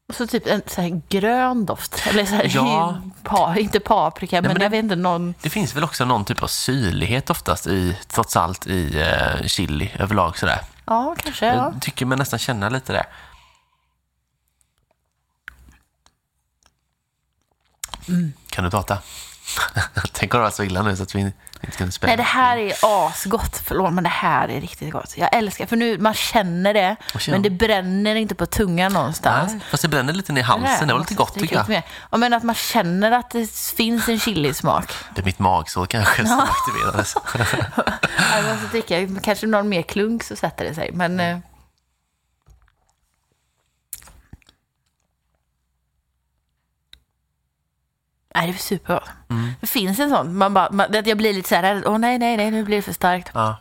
Och så typ en så här grön doft. Eller så här, Ja. pa, inte paprika, men, men det- jag vet inte, någon... Det finns väl också någon typ av syrlighet oftast i, trots allt, i eh, chili överlag sådär. Ja, kanske. Ja. Jag tycker man nästan känner lite det. Mm. Kan du prata? Tänk om det var så illa nu så att vi inte spela. Nej, det här är asgott. Förlåt, men det här är riktigt gott. Jag älskar, för nu, man känner det, men det bränner inte på tungan någonstans. Nej, fast det bränner lite ner i halsen. Det var lite gott tycker jag. Ja, men att man känner att det finns en chilismak. Det är mitt magsår kanske som aktiverades. Jag måste dricka, kanske någon mer klunk så sätter det sig. Men, eh, Nej, det är supergott. Mm. Det finns en sån, man bara, man, jag blir lite så här, åh nej, nej, nej, nu blir det för starkt. Ja.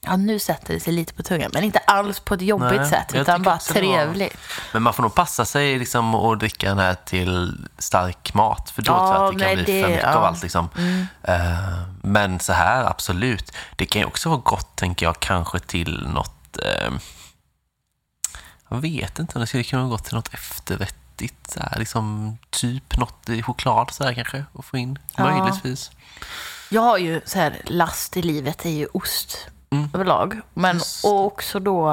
Ja, nu sätter det sig lite på tungan. Men inte alls på ett jobbigt Nej, sätt, utan bara det var- trevligt. Men man får nog passa sig liksom att dricka den här till stark mat. För då Ja, tror jag att det kan bli för det- mycket ja. Mm. av allt. Liksom. Eh, men så här, absolut. Det kan ju också vara gott, tänker jag, kanske till något... eh, jag vet inte om det skulle kunna vara gott till något efterrättigt. Så här, liksom, typ något i choklad så här, kanske, att få in. Ja. Möjligtvis. Jag har ju så här, last i livet är ju ost Mm. överlag. Men Just. och också då...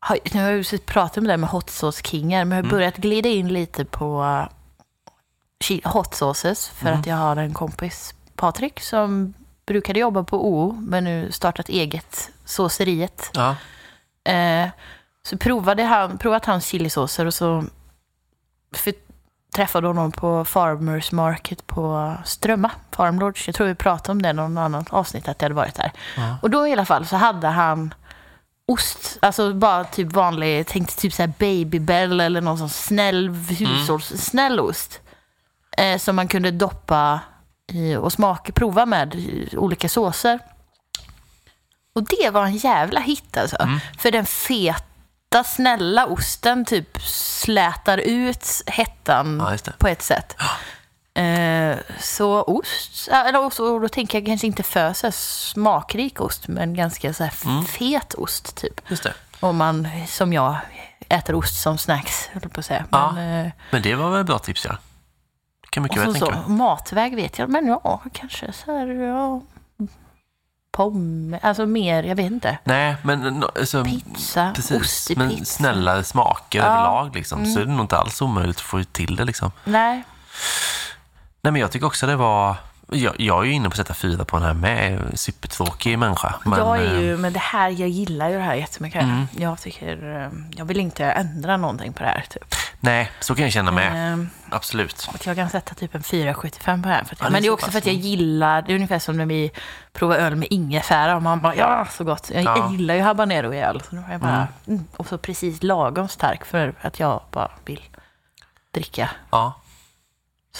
Har, nu har jag ju pratat om det här med hot sauce kingar, men jag Mm. har börjat glida in lite på hot sauces för Mm. att jag har en kompis, Patrik, som brukade jobba på OO, men nu startat eget såseriet. Ja. Eh, så provade han, provat hans chilisåser och så för, träffade honom på Farmers Market på Strömma, Farm Lodge. Jag tror vi pratade om det i någon annan avsnitt, att jag hade varit där. Ja. Och då i alla fall så hade han ost, alltså bara typ vanlig, tänkte typ såhär Babybel eller någon sån snäll hushålls, snäll ost. Eh, som man kunde doppa i, och smaka, prova med olika såser. Och det var en jävla hit alltså. Mm. För den feta, snälla osten typ slätar ut hettan Ja, på ett sätt. Eh, så ost, eller ost, och då tänker jag kanske inte för så smakrik ost, men ganska så Mm. fet ost typ. Just det. Om man, som jag, äter ost som snacks, höll på att säga. Ja. Men, eh, Men det var väl bra tips, ja. Det kan mycket väl tänka så, matväg vet jag, men ja, kanske så här, ja. Pommes, alltså mer, jag vet inte. Nej, men alltså, Pizza, precis. ost i men pizza. snällare smaker Ja. Mm. överlag liksom, så är det nog inte alls omöjligt att få till det. Liksom. Nej, Nej, men jag tycker också det var... Jag, jag är ju inne på att sätta fyra på den här med. Jag Supertråkig människa. Men, jag är eh, ju, men det här, jag gillar ju det här jättemycket. Mm. Jag tycker, eh, jag vill inte ändra någonting på det här typ. Nej, så kan jag känna med. Eh, Absolut. Jag kan sätta typ en 4,75 på det här. För att, Ja, det men det är så också pass. för att jag gillar, det är ungefär som när vi provar öl med ingefära och man bara ja, så gott. Jag, Ja. gillar ju habanero i öl. Så var jag bara, mm. Och så precis lagom stark för att jag bara vill dricka. Ja.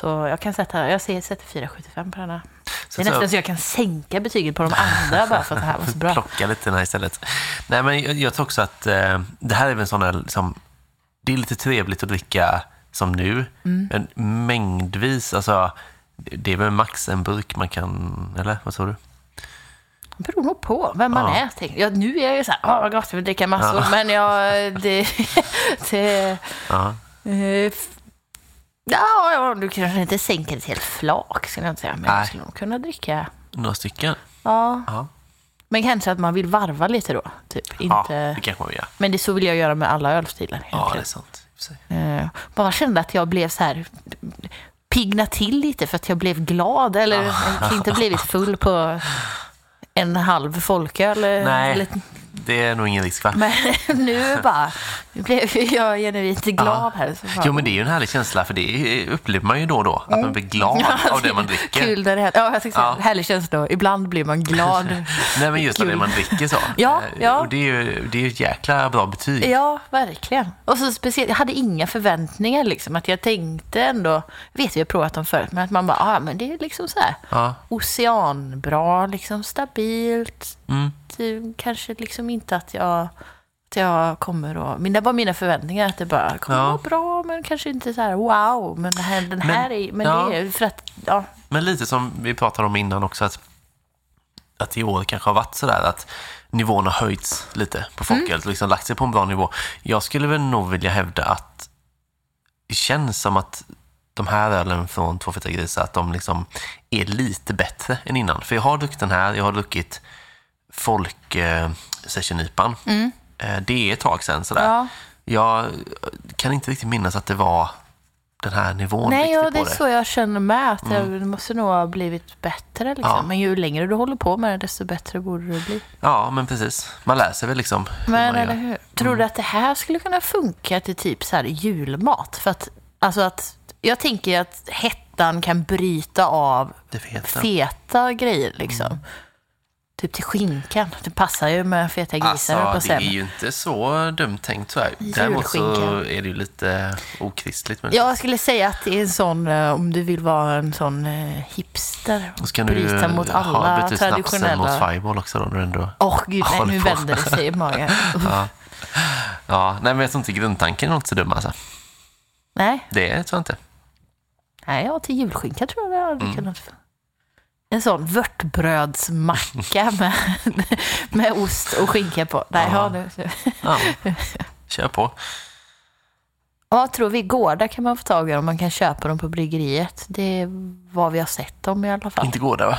Så jag kan sätta, jag ser- sätter 4,75 på den här. Så Det är att- nästan så jag kan sänka betyget på de andra bara för att det här var så bra. Plocka lite den här istället. Nej, men jag, jag tror också att eh, det här är väl en sån där, liksom, det är lite trevligt att dricka som nu, Mm. men mängdvis, alltså, det är väl max en burk man kan, eller vad tror du? Det beror nog på vem man Ja. är. tänker. Ja, nu är jag ju så här, åh vad gott, jag vill dricka massor. Ja. Men jag, det, det Ja. Eh, Ja, ja, du kanske inte sänker ett helt flak, skulle jag inte säga. Men Nej. jag skulle nog kunna dricka. Några stycken? Ja, Ja. men kanske att man vill varva lite då. Typ. ja, Inte... det kanske man vill göra. Men det så vill jag göra med alla ölstilar. Ja, det är sant. Eh, bara kände att jag blev så här pigna till lite för att jag blev glad. Eller inte blivit full på en halv folköl. eh, Nej. Eller, Det är nog ingen risk, va? men nu bara nu blev jag genuint glad här. Jo, men det är ju en härlig känsla, för det upplever man ju då och då, att man blir glad av det man dricker. Kul när det händer. Ja, jag tänkte säga, Ja. härlig känsla. Ibland blir man glad. Nej, men just av det man dricker så. Ja, Eh, ja. Och det är ju det är ett jäkla bra betyg. Ja, verkligen. Och så speciellt, jag hade inga förväntningar liksom. Att jag tänkte ändå, vet vi har provat dem förut, men att man bara, ah, men det är liksom så här Ja. oceanbra, liksom stabilt. Mm. Kanske liksom inte att jag, att jag kommer att, men det var mina förväntningar att det bara kommer Ja. att vara bra, men kanske inte så här wow, men det här, den här är, men ja. det är för att, ja, Men lite som vi pratade om innan också, att, att i år kanske har varit sådär att nivån har höjts lite på folköl, liksom lagt sig på en bra nivå. Jag skulle väl nog vilja hävda att det känns som att de här ölen från Två feta grisar, att de liksom är lite bättre än innan. För jag har druckit den här, jag har druckit folk eh, sessionipan. Eh, det är ett tag sedan sådär. Ja. Jag kan inte riktigt minnas att det var den här nivån Nej, ja, det är det. så jag känner med. Att det måste nog ha blivit bättre. Liksom. Ja. Men ju längre du håller på med det, desto bättre borde det bli. Ja, men precis. Man lär sig väl liksom hur Men man eller gör. hur? Tror du att det här skulle kunna funka till typ så här julmat? För att, alltså att, jag tänker att hettan kan bryta av jag. feta grejer liksom. Typ till skinkan. Det passar ju med feta grisar på Alltså, det är sen. ju inte så dumt tänkt så här. Däremot så är det ju lite okristligt. Men Jag skulle säga att det är en sån, eh, om du vill vara en sån eh, hipster. Då ska du bryta mot ha alla bytt ut snapsen mot traditionella... Fireball också då. När du ändå... Åh gud, nej, nu vänder det sig i magen. Ja. ja, nej men jag tror inte grundtanken är inte så dum alltså. Nej, Det tror jag inte. nej, ja, till julskinka tror jag det hade Mm. kunnat... En sån vörtbrödsmacka med, med ost och skinka på. Nej, ja. Ja. nu. Ja. Kör på. Vad tror vi? Gårdar kan man få tag i om man kan köpa dem på bryggeriet. Det är vad vi har sett dem i alla fall. Inte Gårda va?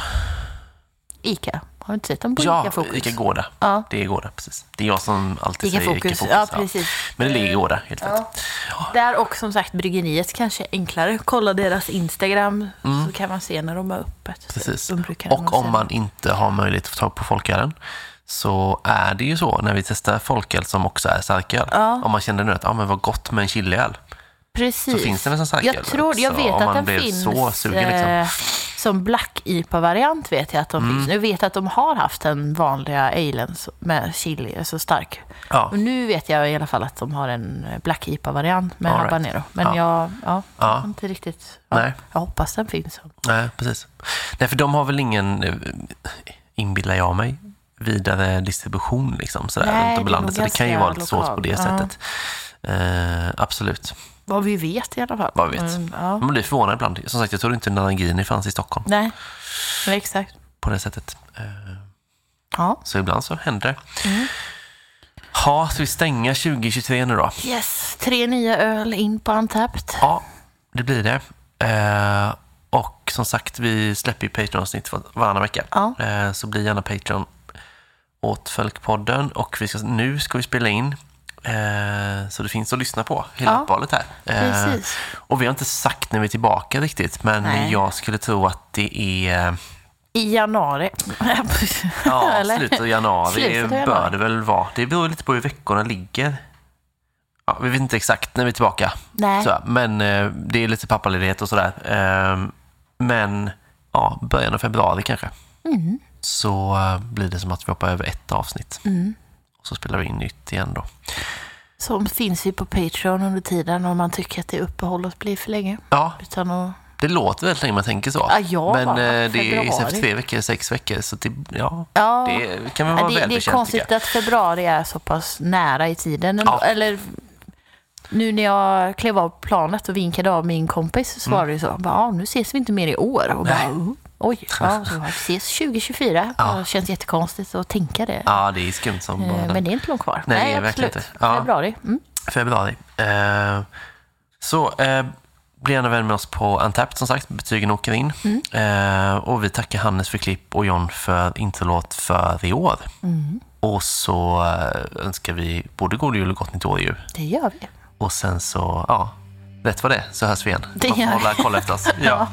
Ica. Har du inte sett dem på Ja, Ica Fokus? Ica Gårda. Ja. Det är Gårda, precis. Det är jag som alltid Ica säger Fokus. Ica Fokus. Ja, precis. Men det ligger i Gårda, helt rätt. Där och som sagt bryggeriet kanske är enklare. Kolla deras Instagram så kan man se när de har öppet. Mm. Precis. Och om man inte har möjlighet att få tag på folkölen så är det ju så när vi testar folköl som också är starköl. Ja. Om man känner nu att ah, men vad gott med en chiliöl. Precis. så finns det en sån starköl Jag tror, jag vet att den finns så sugen, liksom. eh, som Black IPA-variant vet jag att de Mm. finns. Jag vet att de har haft den vanliga alen med chili, alltså stark. Ja. Och nu vet jag i alla fall att de har en Black IPA-variant med All right. habanero. Men Ja. jag, ja, inte riktigt... Nej. Jag hoppas den finns. Nej, precis. Nej, för de har väl ingen, eh, inbillar jag mig, vidare distribution liksom, sådär, Nej, runt om i landet. Så det kan ju vara lite svårt på det sättet. Eh, absolut. Vad vi vet i alla fall. Vad vi vet. Mm, ja. Man blir förvånad ibland. Som sagt, jag tror inte Narangini fanns i Stockholm Nej, men exakt. på det sättet. Eh, Ja. så ibland så händer det. Mm. Ja, ska vi stänga 2023 nu då? Yes, tre nya öl in på Antapt. Ja, det blir det. Eh, och som sagt, vi släpper ju Patreon-avsnitt var- varannan vecka. Ja. Eh, så bli gärna Patreon åt Folkpodden. Och vi ska, nu ska vi spela in eh, så det finns att lyssna på, hela Ja, uppehållet här. Eh, och vi har inte sagt när vi är tillbaka riktigt, men Nej. jag skulle tro att det är I januari. ja, slutet av januari, Slutet av bör januari. det väl vara. Det beror lite på hur veckorna ligger. Ja, vi vet inte exakt när vi är tillbaka. Nej. Så, men eh, det är lite pappaledighet och sådär. Eh, men ja, början av februari kanske. Mm. Så eh, blir det som att vi hoppar över ett avsnitt. Och så spelar vi in nytt igen då. Som finns vi på Patreon under tiden om man tycker att det uppehållet blir för länge. Ja, Utan att... det låter väldigt länge man tänker så. Ja, ja, men eh, det är istället tre veckor, sex veckor. Så det, ja, Ja, det kan Ja, vara det, det är konstigt att februari är så pass nära i tiden. Ändå. Ja. Eller nu när jag klev av planet och vinkade av min kompis så var det ju så. Bara, nu ses vi inte mer i år. Och bara, Mm. Nej. "Oh, oj, ja, ses 2024. Ja. Det känns jättekonstigt att tänka det. Ja, det är skumt som bara Eh, den. Men det är inte långt kvar. Nej, verkligen absolut. inte. Ja. Februari. Mm. Februari. Eh, så eh, bli gärna vän med oss på Antapt som sagt. Betygen åker in. Eh, och vi tackar Hannes för klipp och John för introlåt för i år. Och så önskar vi både god jul och gott nytt år ju. Det gör vi. Och sen så, ja, rätt vad det så hörs vi igen. Det gör vi. hålla koll efter oss. Ja.